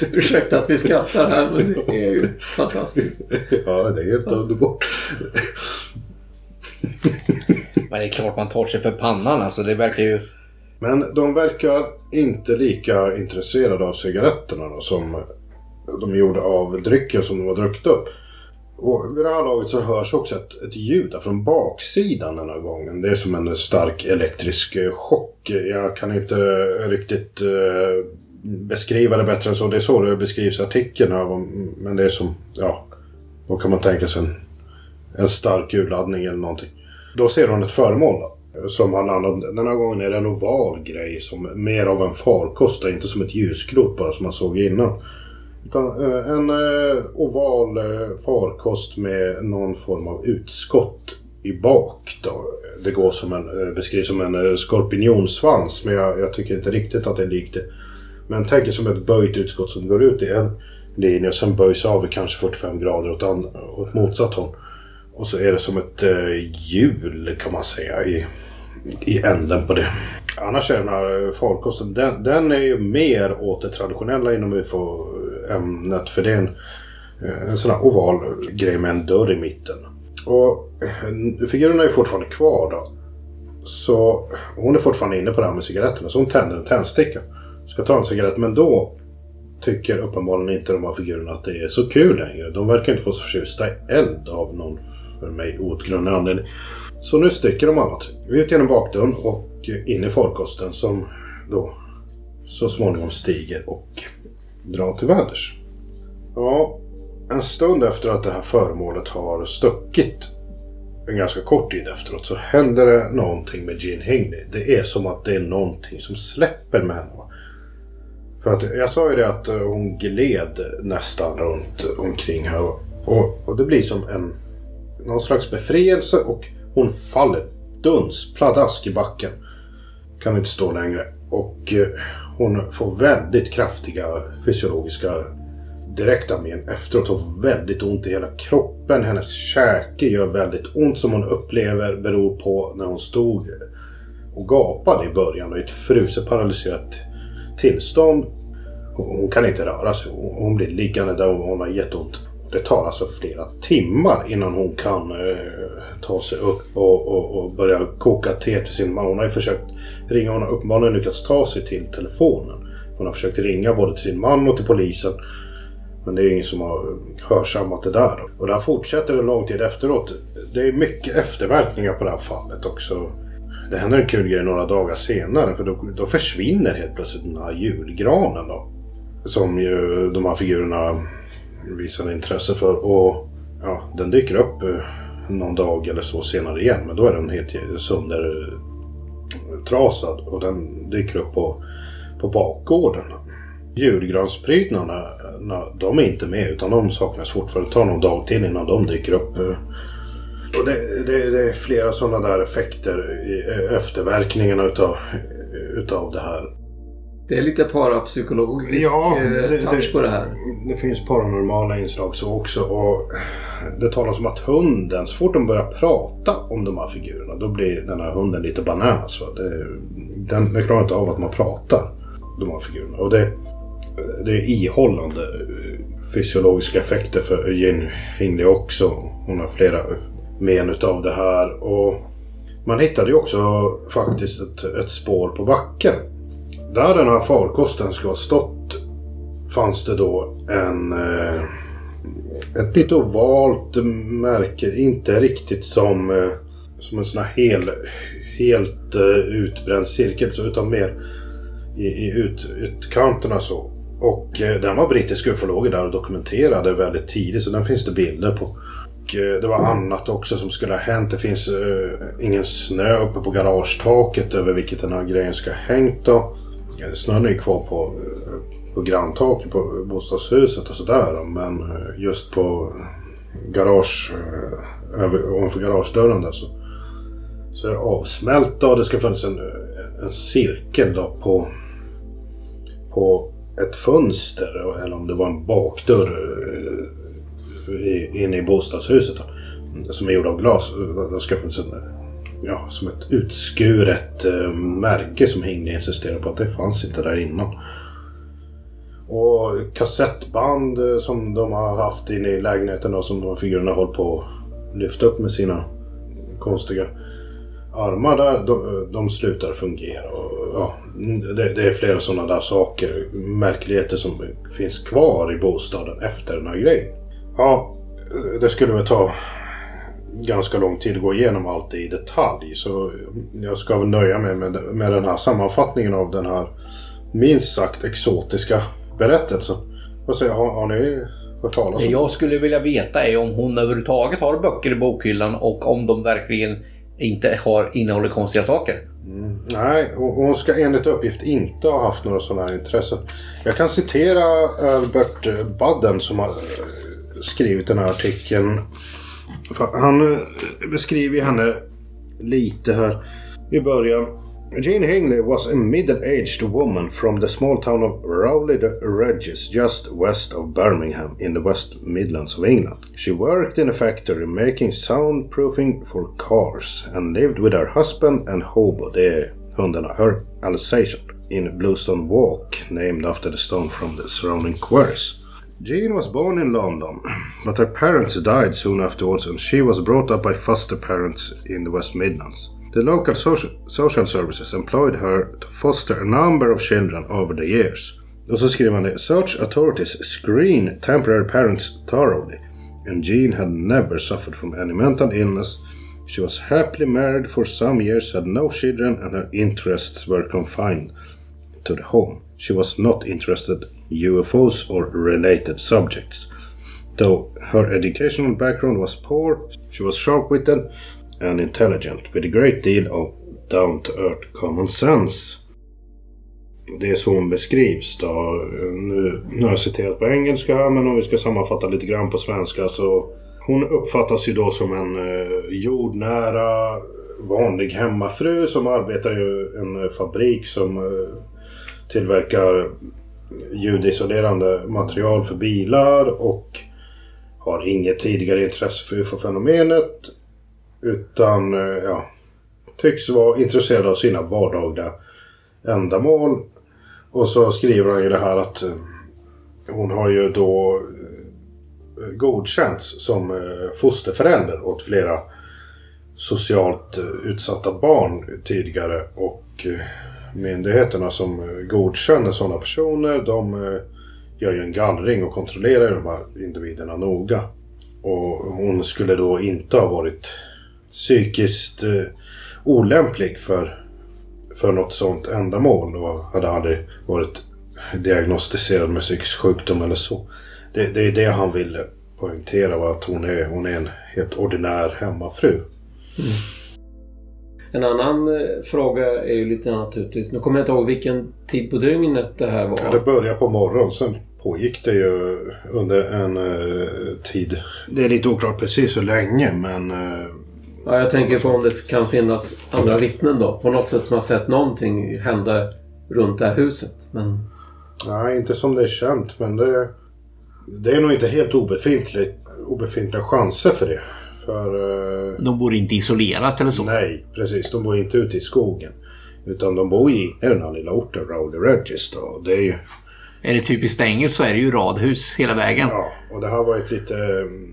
Speaker 2: Ursäkta att vi skrattar här, men det är ju fantastiskt.
Speaker 3: ja, det är helt underbart.
Speaker 1: Men det är klart man tar sig för pannan alltså. Det verkar ju...
Speaker 3: Men de verkar inte lika intresserade av cigaretterna då, som de gjorde av drycken som de har druckit upp. Och vid det här laget så hörs också ett, ett ljud från baksidan den här gången. Det är som en stark elektrisk chock. Jag kan inte riktigt eh, beskriva det bättre än så. Det är så det beskrivs i artikeln. här. Men det är som, ja, vad kan man tänka sig? En, en stark urladdning eller någonting. Då ser hon ett föremål som har landat. Den här gången är det en oval grej som mer av en farkost inte som ett ljusklot bara som man såg innan. Utan eh, en eh, oval eh, farkost med någon form av utskott i bak. Då. Det går som en, beskrivs som en skorpionsvans men jag, jag, tycker inte riktigt att det är likt det. Men tänk er som ett böjt utskott som går ut i en linje och sen böjs av i kanske 45 grader åt, an, åt motsatt håll. Och så är det som ett eh, hjul kan man säga i, i änden på det. Annars är den här eh, farkosten, den, den är ju mer åt det traditionella inom UFO-ämnet. För det är en, eh, En sån här oval grej med en dörr i mitten. Och figuren figurerna är fortfarande kvar då. Så hon är fortfarande inne på det här med cigaretterna. Så hon tänder en tändsticka. Ska ta en cigarett. Men då tycker uppenbarligen inte de här figurerna att det är så kul längre. De verkar inte vara så förtjusta i eld av någon för mig outgrundlig anledning. Så nu sticker de alla tre. Ut genom bakdörren och in i farkosten som då så småningom stiger och drar till väders. Ja, en stund efter att det här föremålet har stuckit en ganska kort tid efteråt så händer det någonting med Gene Hingley. Det är som att det är någonting som släpper med henne. För att jag sa ju det att eh, hon gled nästan runt omkring här. Och, och det blir som en någon slags befrielse och hon faller duns, pladask i backen. Kan inte stå längre. Och eh, hon får väldigt kraftiga fysiologiska direkta men efteråt. Hon får väldigt ont i hela kroppen. Hennes käke gör väldigt ont som hon upplever beror på när hon stod och gapade i början och i ett fruset paralyserat tillstånd. Hon kan inte röra sig. Hon hon blir liggande där och hon har jätteont. Det tar alltså flera timmar innan hon kan eh, ta sig upp och, och, och börja koka te till sin man. Hon har ju försökt ringa. Hon har uppenbarligen lyckats ta sig till telefonen. Hon har försökt ringa både till sin man och till polisen. Men det är ju ingen som har hörsammat det där. Och det här fortsätter en lång tid efteråt. Det är mycket efterverkningar på det här fallet också. Det händer en kul grej några dagar senare för då, då försvinner helt plötsligt den här julgranen då. Som ju de här figurerna visar intresse för. Och ja, den dyker upp eh, någon dag eller så senare igen. Men då är den helt söndertrasad och den dyker upp på, på bakgården. Julgransprydnaderna, eh, de är inte med utan de saknas fortfarande. Det tar någon dag till innan de dyker upp. Eh. Och det, det, det är flera sådana där effekter efterverkningarna utav, utav det här.
Speaker 2: Det är lite parapsykologisk
Speaker 3: Ja,
Speaker 2: eh,
Speaker 3: det- det-
Speaker 2: touch på det här.
Speaker 3: Det finns paranormala inslag så också. Och det talas om att hunden, så fort de börjar prata om de här figurerna, då blir den här hunden lite bananas. Va? Det, den, den klarar inte av att man pratar, de här figurerna. Och det, det är ihållande eh, fysiologiska effekter för Jane Hingley också. Hon har flera men utav det här. Och man hittade ju också faktiskt ett, ett spår på backen. Där den här farkosten ska ha stått fanns det då en... Eh, ett lite ovalt märke. Inte riktigt som, eh, som en sån här hel, helt eh, utbränd cirkel. Så, utan mer i, i ut, utkanterna så. Och eh, den var brittiska ufologer där och dokumenterade väldigt tidigt. Så den finns det bilder på. Och, eh, det var annat också som skulle ha hänt. Det finns eh, ingen snö uppe på garagetaket över vilket den här grejen ska ha hängt då. Snön är ju kvar på, på granntaket på bostadshuset och sådär. Men eh, just på garage, eh, över, ovanför garagedörren där så, så är det avsmält. och Det ska finnas en, en cirkel då på, på ett fönster. Eller om det var en bakdörr eh, inne i bostadshuset. Då, som är gjord av glas. Det ska finnas en, ja, som ett utskuret eh, märke som Hingley insisterade på att det fanns inte där innan. Och kassettband eh, som de har haft inne i lägenheten och som de här figurerna har hållit på att lyfta upp med sina konstiga armar där, de, de slutar fungera. Och, ja, det, det är flera sådana där saker, märkligheter som finns kvar i bostaden efter den här grejen. Ja, det skulle väl ta ganska lång tid att gå igenom allt det i detalj. Så jag ska väl nöja mig med, med den här sammanfattningen av den här minst sagt exotiska berättelsen. Vad säger, har, har ni hört talas
Speaker 1: Det
Speaker 3: om
Speaker 1: jag skulle vilja veta är om hon överhuvudtaget har böcker i bokhyllan och om de verkligen inte har, innehåller konstiga saker.
Speaker 3: Mm, nej, och hon ska enligt uppgift inte ha haft några sådana här intressen. Jag kan citera Albert Budden som har eh, skrivit den här artikeln. Han eh, beskriver henne lite här i början. Jane Hingley was a middle-aged woman from the small town of Rowley the Regis, just west of Birmingham in the West Midlands of England. She worked in a factory making soundproofing for cars and lived with her husband and Hobo, det är hundarna, her Alsatian, in Bluestone Walk, named after the stone from the surrounding quarries. Jean was born in London, but her parents died soon afterwards and she was brought up by foster parents in the West Midlands. The local social, social services employed her to foster a number of children over the years. Och så skriver han det. Such authorities screen temporary parents thoroughly. And Jean had never suffered from any mental illness. She was happily married for some years, had no children, and her interests were confined to the home. She was not interested in UFOs or related subjects. Though her educational background was poor, she was sharp-witted and intelligent with a great deal of down-to-earth common sense. Det är så hon beskrivs då. Nu, nu har jag citerat på engelska men om vi ska sammanfatta lite grann på svenska så hon uppfattas ju då som en eh, jordnära vanlig hemmafru som arbetar i en fabrik som eh, tillverkar ljudisolerande material för bilar och har inget tidigare intresse för ufo-fenomenet utan eh, ja, tycks vara intresserad av sina vardagliga ändamål. Och så skriver han ju det här att eh, hon har ju då eh, godkänts som fosterförälder åt flera socialt utsatta barn tidigare och myndigheterna som eh, godkänner sådana personer de eh, gör ju en gallring och kontrollerar ju de här individerna noga. Och hon skulle då inte ha varit psykiskt eh, olämplig för, för något sådant ändamål och hade aldrig varit diagnostiserad med psykisk sjukdom eller så. Det, det är det han ville poängtera var att hon är, hon är en helt ordinär hemmafru. Mm.
Speaker 2: En annan eh, fråga är ju lite naturligtvis, nu kommer jag inte ihåg vilken tid på dygnet det här var.
Speaker 3: Ja, det började på morgonen. Sen pågick det ju under en eh, tid. Det är lite oklart precis hur länge men eh,
Speaker 2: Ja, jag tänker på om det kan finnas andra vittnen då. På något sätt som har sett någonting hända runt det här huset. Men
Speaker 3: nej, inte som det är känt. Men det, det är nog inte helt obefintligt, obefintliga chanser för det. För eh,
Speaker 1: De bor inte isolerat eller så.
Speaker 3: nej, precis. De bor inte ute i skogen. Utan de bor i den här lilla orten Rowley Regis då. Det är ju,
Speaker 1: Är det typiskt engelskt så är det ju radhus hela vägen.
Speaker 3: ja, och det här var ett lite mm,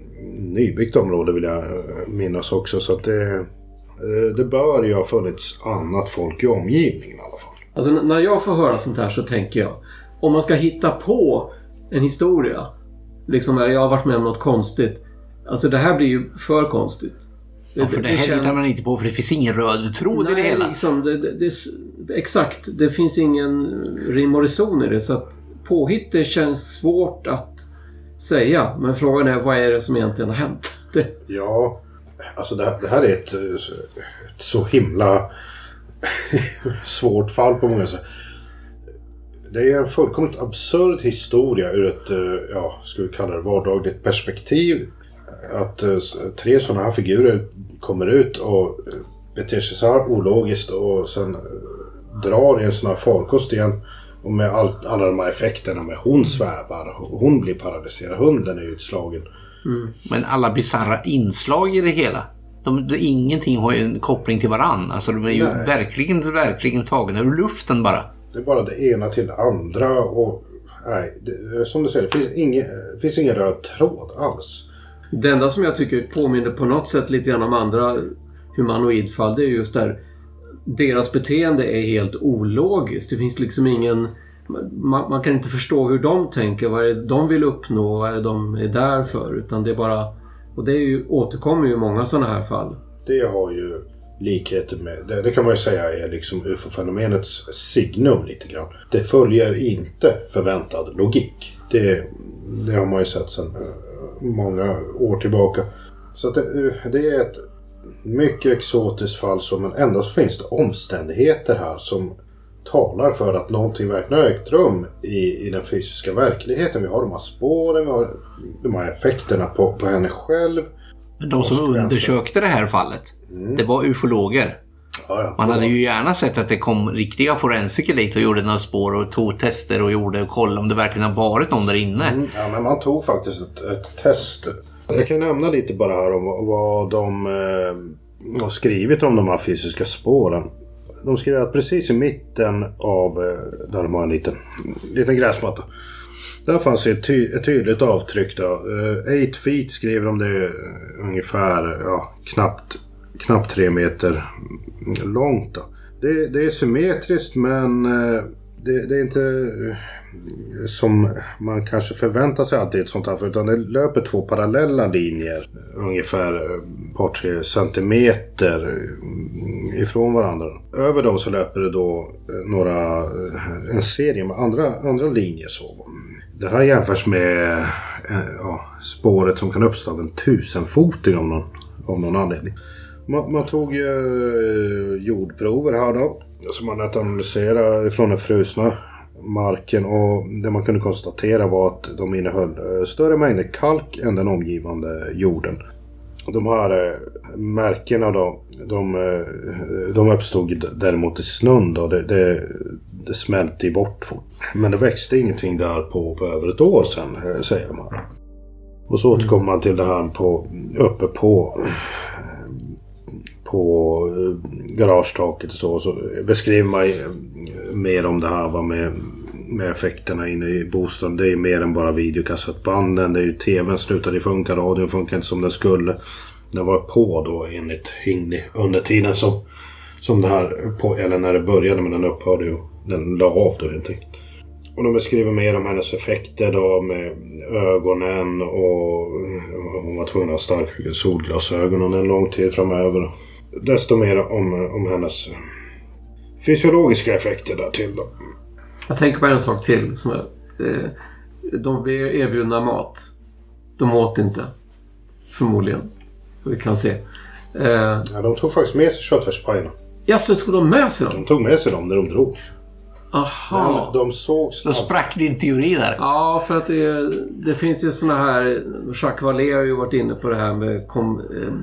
Speaker 3: nybyggt område vill jag eh, minnas också. Så att det, eh, det bör ju ha funnits annat folk i omgivningen i alla fall.
Speaker 2: alltså när jag får höra sånt här så tänker jag. Om man ska hitta på en historia. Liksom jag har varit med om något konstigt. Alltså det här blir ju för konstigt.
Speaker 1: Ja, för det här
Speaker 2: känns-
Speaker 1: hittar man inte på för det finns ingen röd tråd i det
Speaker 2: Nej,
Speaker 1: hela.
Speaker 2: liksom, det, det, det, exakt. Det finns ingen rim och reson i det. Så att påhitt det känns svårt att säga. Men frågan är vad är det som egentligen har hänt? Det,
Speaker 3: Ja, alltså det, här- det här är ett, ett så himla svårt fall på många sätt. Det är en fullkomligt absurd historia ur ett, eh, ja, ska vi kalla det vardagligt perspektiv. Att eh, tre sådana här figurer kommer ut och eh, beter sig så här ologiskt och sen eh, drar i en sån här farkost igen. Och med all, alla de här effekterna med hon svävar, och hon blir paralyserad, hunden är utslagen.
Speaker 1: Men alla bisarra inslag i det hela. De, det, ingenting har ju en koppling till varann. Alltså de är ju
Speaker 3: Nej.
Speaker 1: verkligen, verkligen tagna ur luften bara.
Speaker 3: Det är bara det ena till det andra och nej, det, som du säger, det finns ingen, det finns ingen röd tråd alls
Speaker 2: det enda som jag tycker påminner på något sätt lite grann om andra humanoidfall. Det är just där deras beteende är helt ologiskt. Det finns liksom ingen... Man, man kan inte förstå hur de tänker. Vad är det de vill uppnå? Vad är det de är där för? Utan det är bara... Och det är ju, återkommer ju i många sådana här fall.
Speaker 3: Det har ju likheter med, det, det kan man ju säga är liksom ufo-fenomenets signum lite grann. Det följer inte förväntad logik. Det, det har man ju sett sedan många år tillbaka. Så det, det är ett mycket exotiskt fall som, men ändå så finns det omständigheter här som talar för att någonting verkligen har ägt rum i, i den fysiska verkligheten. Vi har de här spåren, vi har de här effekterna på, på henne själv.
Speaker 1: Men de som undersökte det här fallet, det var ufologer.
Speaker 3: Ja, ja.
Speaker 1: Man hade ju gärna sett att det kom riktiga forensiker dit och gjorde några spår och tog tester och gjorde och kollade om det verkligen har varit någon där inne.
Speaker 3: Mm, Ja, men man tog faktiskt ett, ett test. Jag kan nämna lite bara här om vad- vad de eh, har skrivit om de här fysiska spåren. De skrev att precis i mitten av, eh, där de har en liten, liten gräsmatta. Där fanns ett, ty ett tydligt avtryck då. Uh, eight feet skriver de det ungefär ja, knappt, knappt tre meter långt. Då. Det, det är symmetriskt men eh, det, det, är inte eh, som man kanske förväntar sig alltid ett sånt här. Utan det löper två parallella linjer. Ungefär ett par tre centimeter ifrån varandra. Över dem så löper det då några, en serie med andra, andra linjer. Så. Det här jämförs med ja, spåret som kan uppstå av en tusenfoting av någon, av någon anledning. Man, man tog ju eh, jordprover här då. Som man lät analysera ifrån den frusna marken och det man kunde konstatera var att de innehöll eh, större mängder kalk än den omgivande jorden. De här eh, märkena då, de, de uppstod däremot i snön då. Det, det, det smälte bort fort. Men det växte ingenting där på, på över ett år sedan, säger de här. Och så återkommer man till det här på, uppe på på eh, garagetaket och så. Och så beskriver man eh, mer om det här va, med, med effekterna inne i bostaden. Det är mer än bara videokassettbanden. Det är ju tvn slutade funka, radion funkar inte som den skulle. Den var på då enligt Hingli under tiden som, som det här, på, eller när det började men den upphörde ju. Den la av då helt enkelt. Och de beskriver mer om hennes effekter då med ögonen och hon var tvungen att ha starka solglasögon under en lång tid framöver. Desto mer om, om hennes fysiologiska effekter där till då.
Speaker 2: Jag tänker på en sak till. Som är, eh, de blev erbjudna mat. De åt inte. Förmodligen. Vi kan se. Eh,
Speaker 3: ja, de tog faktiskt med sig köttfärspajerna.
Speaker 2: Ja, så tog de med sig dem?
Speaker 3: De tog med sig dem när de drog.
Speaker 2: Aha.
Speaker 3: Men de sågs...
Speaker 1: Då sprack din teori där.
Speaker 2: Ja, för att det, det finns ju såna här... Jacques Vallée har ju varit inne på det här med... Kom, eh,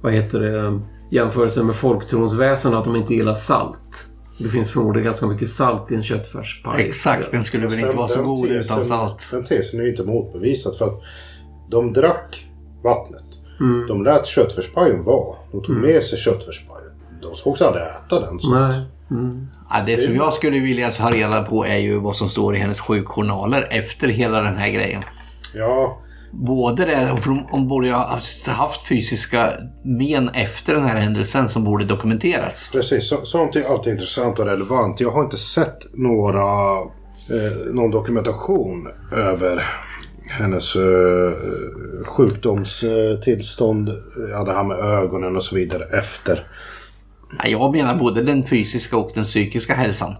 Speaker 2: vad heter det? Jämförelsen med folktronsväsen att de inte gillar salt. Det finns förmodligen ganska mycket salt i en köttfärspaj.
Speaker 1: Exakt, den skulle väl inte vara så god
Speaker 3: tesen,
Speaker 1: utan salt.
Speaker 3: Den tesen är ju inte motbevisad för att de drack vattnet. Mm. De lät köttfärspajen vara. De tog mm. med sig köttfärspajen. De sågs aldrig äta den. Så
Speaker 2: Nej. Mm.
Speaker 1: Ja, det som jag skulle vilja ta reda på är ju vad som står i hennes sjukjournaler efter hela den här grejen.
Speaker 3: Ja.
Speaker 1: Både det, för hon borde ju ha haft fysiska men efter den här händelsen som borde dokumenterats.
Speaker 3: Precis, så, sånt är alltid intressant och relevant. Jag har inte sett några, eh, någon dokumentation över hennes eh, sjukdomstillstånd, ja, det här med ögonen och så vidare efter.
Speaker 1: Jag menar både den fysiska och den psykiska hälsan.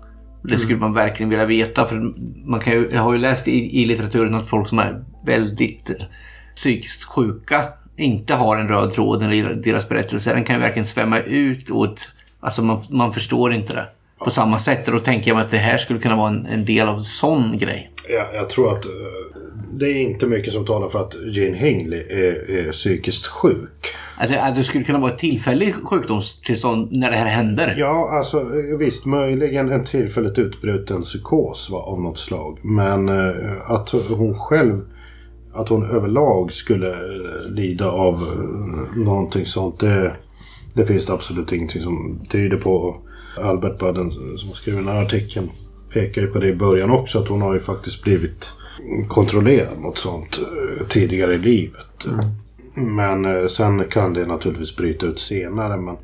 Speaker 1: Det skulle man verkligen vilja veta. För man kan ju, jag har ju läst i, i litteraturen att folk som är väldigt psykiskt sjuka inte har en röd tråd i deras berättelse. Den kan ju verkligen svämma ut åt... Alltså man, man förstår inte det på samma sätt. Och då tänker jag mig att det här skulle kunna vara en, en del av en sån grej.
Speaker 3: Ja, jag tror att uh, det är inte mycket som talar för att Jane Hingley är, är psykiskt sjuk.
Speaker 1: Alltså, att det skulle kunna vara ett tillfälligt sjukdomstillstånd när det här händer?
Speaker 3: Ja, alltså visst möjligen en tillfälligt utbruten psykos va, av något slag. Men uh, att hon själv att hon överlag skulle lida av uh, någonting sånt. Det, det finns det absolut ingenting som tyder på. Albert Budden som har skrivit den här artikeln pekar ju på det i början också. Att hon har ju faktiskt blivit kontrollerad mot sånt uh, tidigare i livet. Mm. Men uh, sen kan det naturligtvis bryta ut senare. Men...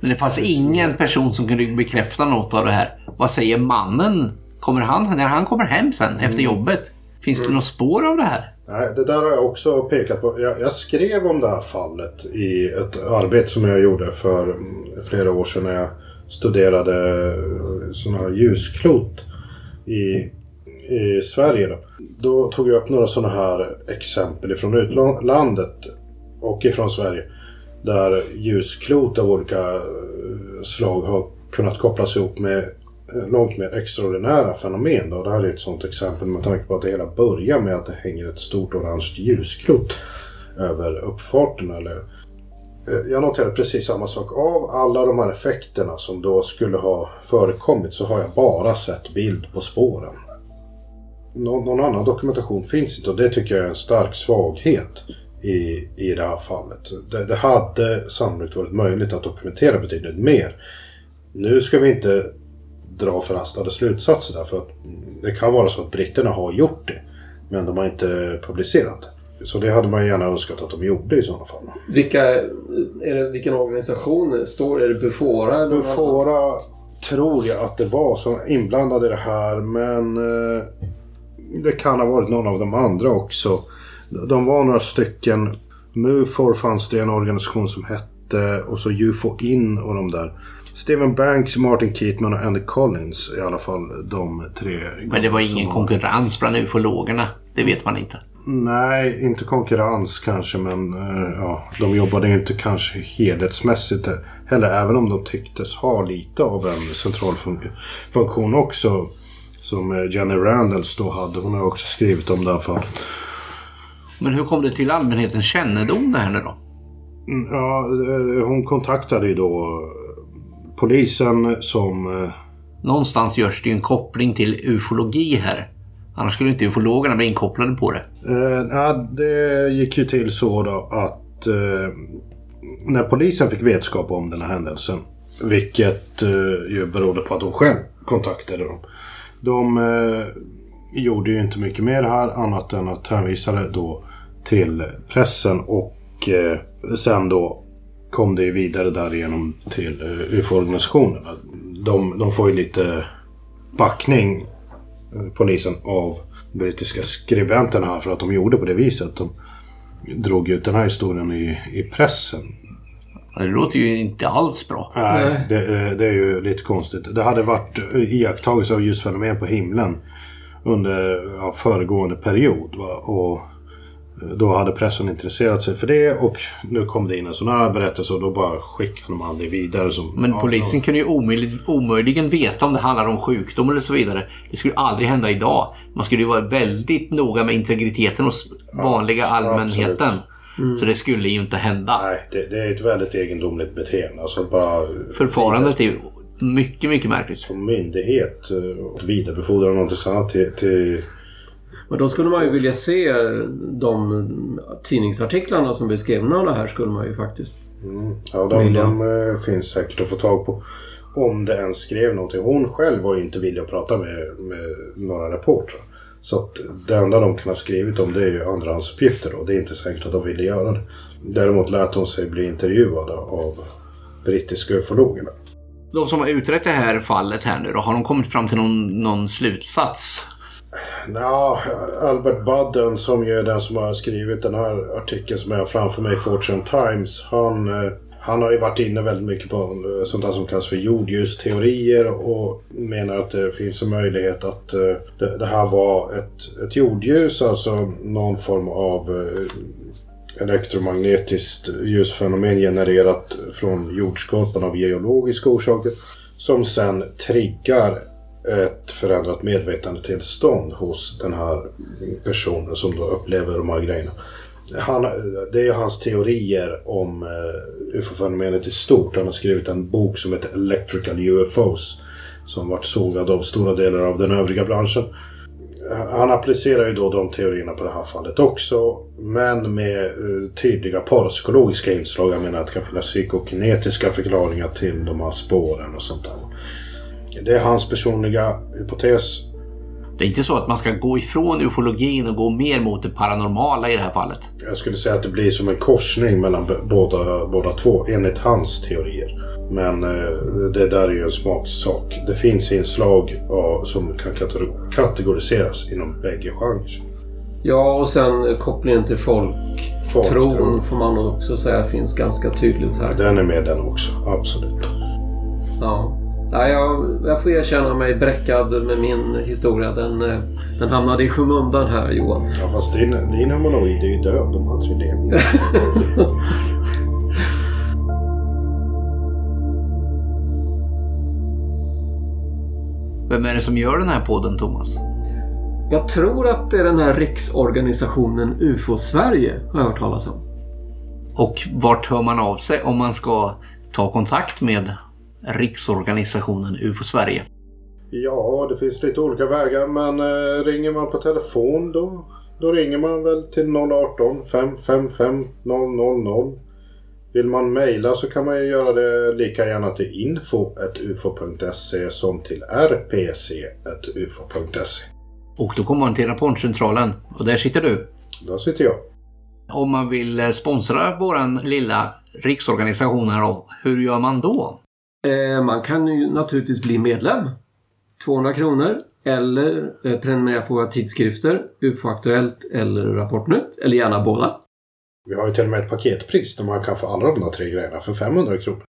Speaker 1: men det fanns ingen person som kunde bekräfta något av det här. Vad säger mannen? Kommer han, när han kommer hem sen efter mm. jobbet? Finns det mm. något spår av det här?
Speaker 3: Nej, det där har jag också pekat på. Jag, jag, skrev om det här fallet i ett arbete som jag gjorde för flera år sedan när jag studerade sådana här ljusklot i, i Sverige. Då. då tog jag upp några sådana här exempel ifrån utlandet och ifrån Sverige. Där ljusklot av olika eh, slag har kunnat kopplas ihop med eh, långt mer extraordinära fenomen. Då. Det här är ett sådant exempel med tanke på att det hela börjar med att det hänger ett stort orange ljusklot över uppfarten. Eller, eh, jag noterade precis samma sak. Av alla de här effekterna som då skulle ha förekommit så har jag bara sett bild på spåren. Nå någon annan dokumentation finns inte och det tycker jag är en stark svaghet i, i det här fallet. Det, det hade sannolikt varit möjligt att dokumentera betydligt mer. Nu ska vi inte dra förhastade slutsatser där. För att det kan vara så att britterna har gjort det. Men de har inte publicerat det. Så det hade man gärna önskat att de gjorde i sådana fall.
Speaker 2: Vilka, är det, vilken organisation står Är det Bufora? Eller någon?
Speaker 3: Bufora tror jag att det var som inblandade i det här men eh, det kan ha varit någon av de andra också. De var några stycken. Mufor fanns det en organisation som hette och så UFO In och de där. Steven Banks, Martin Keatman och Andy Collins i alla fall de tre.
Speaker 1: Men det var ingen konkurrens bland ufologerna. Det vet man inte.
Speaker 3: Nej, inte konkurrens kanske men eh, ja, de jobbade inte kanske helhetsmässigt heller. Även om de tycktes ha lite av en central fun- funktion också. Som eh, Jenny Randalls då hade. Hon har också skrivit om det här fallet.
Speaker 1: Men hur kom det till allmänhetens kännedom det här nu då?
Speaker 3: Mm, Ja, eh, hon kontaktade ju då eh, polisen som...
Speaker 1: Någonstans görs det ju en koppling till ufologi här. Annars skulle inte ufologerna bli inkopplade på det.
Speaker 3: Eh, ja, det gick ju till så då att eh, när polisen fick vetskap om den här händelsen, vilket eh, ju berodde på att de själv kontaktade dem. De eh, gjorde ju inte mycket mer här annat än att hänvisa det då till pressen och eh, sen då kom det ju vidare därigenom till eh, UFO-organisationerna. De, de får ju lite backning eh, polisen av brittiska skribenterna här för att de gjorde på det viset. De drog ut den här historien i, i pressen.
Speaker 1: Det låter ju inte alls bra.
Speaker 3: Nej,
Speaker 2: Nej.
Speaker 3: det, eh, det är ju lite konstigt. Det hade varit iakttagelse av ljusfenomen på himlen under ja, föregående period. Va? Och eh, då hade pressen intresserat sig för det och nu kom det in en sån här berättelse och då bara skickade man det vidare. Som,
Speaker 1: Men
Speaker 3: ja,
Speaker 1: polisen kunde ju omöjligt, omöjligen veta om det handlar om sjukdom eller så vidare. Det skulle aldrig hända idag. Man skulle ju vara väldigt noga med integriteten hos vanliga allmänheten. Så det skulle ju inte hända.
Speaker 3: Nej, det, det är ett väldigt egendomligt beteende. Alltså bara
Speaker 1: Förfarandet är mycket, mycket märkligt.
Speaker 3: som myndighet eh, vidarebefordra någonting sånt till, till
Speaker 2: Men då skulle man ju vilja se de tidningsartiklarna som blir skrivna av det här skulle man ju faktiskt.
Speaker 3: Ja, de, de eh, finns säkert att få tag på. Om det ens skrev någonting. Hon själv var ju inte villig att prata med, med några reportrar. Så att det enda de kan ha skrivit om det är ju andrahandsuppgifter då. Det är inte säkert att de ville göra det. Däremot lät hon sig bli intervjuad av brittiska ufologerna.
Speaker 1: De som har utrett det här fallet här nu då, har de kommit fram till någon, någon slutsats?
Speaker 3: Ja, Albert Budden som ju är den som har skrivit den här artikeln som jag har framför mig, Fortune Times. Han, eh, han har ju varit inne väldigt mycket på eh, sånt här som kallas för jordljusteorier och menar att det finns en möjlighet att eh, det, här var ett, ett jordljus, alltså någon form av eh, elektromagnetiskt ljusfenomen genererat från jordskorpan av geologiska orsaker. Som sen triggar ett förändrat medvetandetillstånd hos den här personen som då upplever de här grejerna. Han, det är hans teorier om uh, ufo-fenomenet i stort. Han har skrivit en bok som heter Electrical UFOs. Som varit sågad av stora delar av den övriga branschen. Han applicerar ju då de teorierna på det här fallet också. Men med eh, tydliga parapsykologiska inslag. Jag menar att det kan finnas psykokinetiska förklaringar till de här spåren och sånt där. Det är hans personliga hypotes.
Speaker 1: Det är inte så att man ska gå ifrån ufologin och gå mer mot det paranormala i det här fallet.
Speaker 3: Jag skulle säga att det blir som en korsning mellan båda, båda två enligt hans teorier. Men eh, det där är ju en smaksak. Det finns inslag som kan kategor- kategoriseras inom bägge genrer.
Speaker 2: Ja, och sen kopplingen till folktron
Speaker 3: Folktron.
Speaker 2: får man nog också säga finns ganska tydligt här.
Speaker 3: Den är med den också, absolut.
Speaker 2: Ja. Ja, jag, jag får erkänna mig bräckad med min historia. Den, eh, den hamnade i skymundan här Johan.
Speaker 3: Ja, fast din, din humanoid är ju död. De har tre levande.
Speaker 1: Vem är det som gör den här podden, Thomas?
Speaker 2: Jag tror att det är den här riksorganisationen UFO-Sverige har jag hört talas om.
Speaker 1: Och vart hör man av sig om man ska ta kontakt med riksorganisationen UFO Sverige?
Speaker 3: Ja, det finns lite olika vägar. Men eh, ringer man på telefon då, då ringer man väl till 018 555 000. Vill man mejla så kan man ju göra det lika gärna till info.ufo.se som till rpc.ufo.se.
Speaker 1: Och då kommer man till Rapportcentralen och där sitter du.
Speaker 3: Där sitter jag.
Speaker 1: Om man vill eh, sponsra våran lilla riksorganisation här då, hur gör man då?
Speaker 2: Eh, man kan ju naturligtvis bli medlem. 200 kronor. Eller eh, prenumerera på våra tidskrifter. UFO-aktuellt eller Rapportnytt. Eller gärna båda.
Speaker 3: Vi har ju till och med ett paketpris där man kan få alla de där tre grejerna för 500 kronor.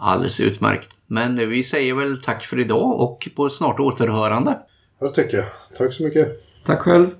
Speaker 1: Alldeles utmärkt. Men vi säger väl tack för idag och på snart återhörande.
Speaker 3: Ja, det tycker jag. Tack så mycket.
Speaker 2: Tack själv.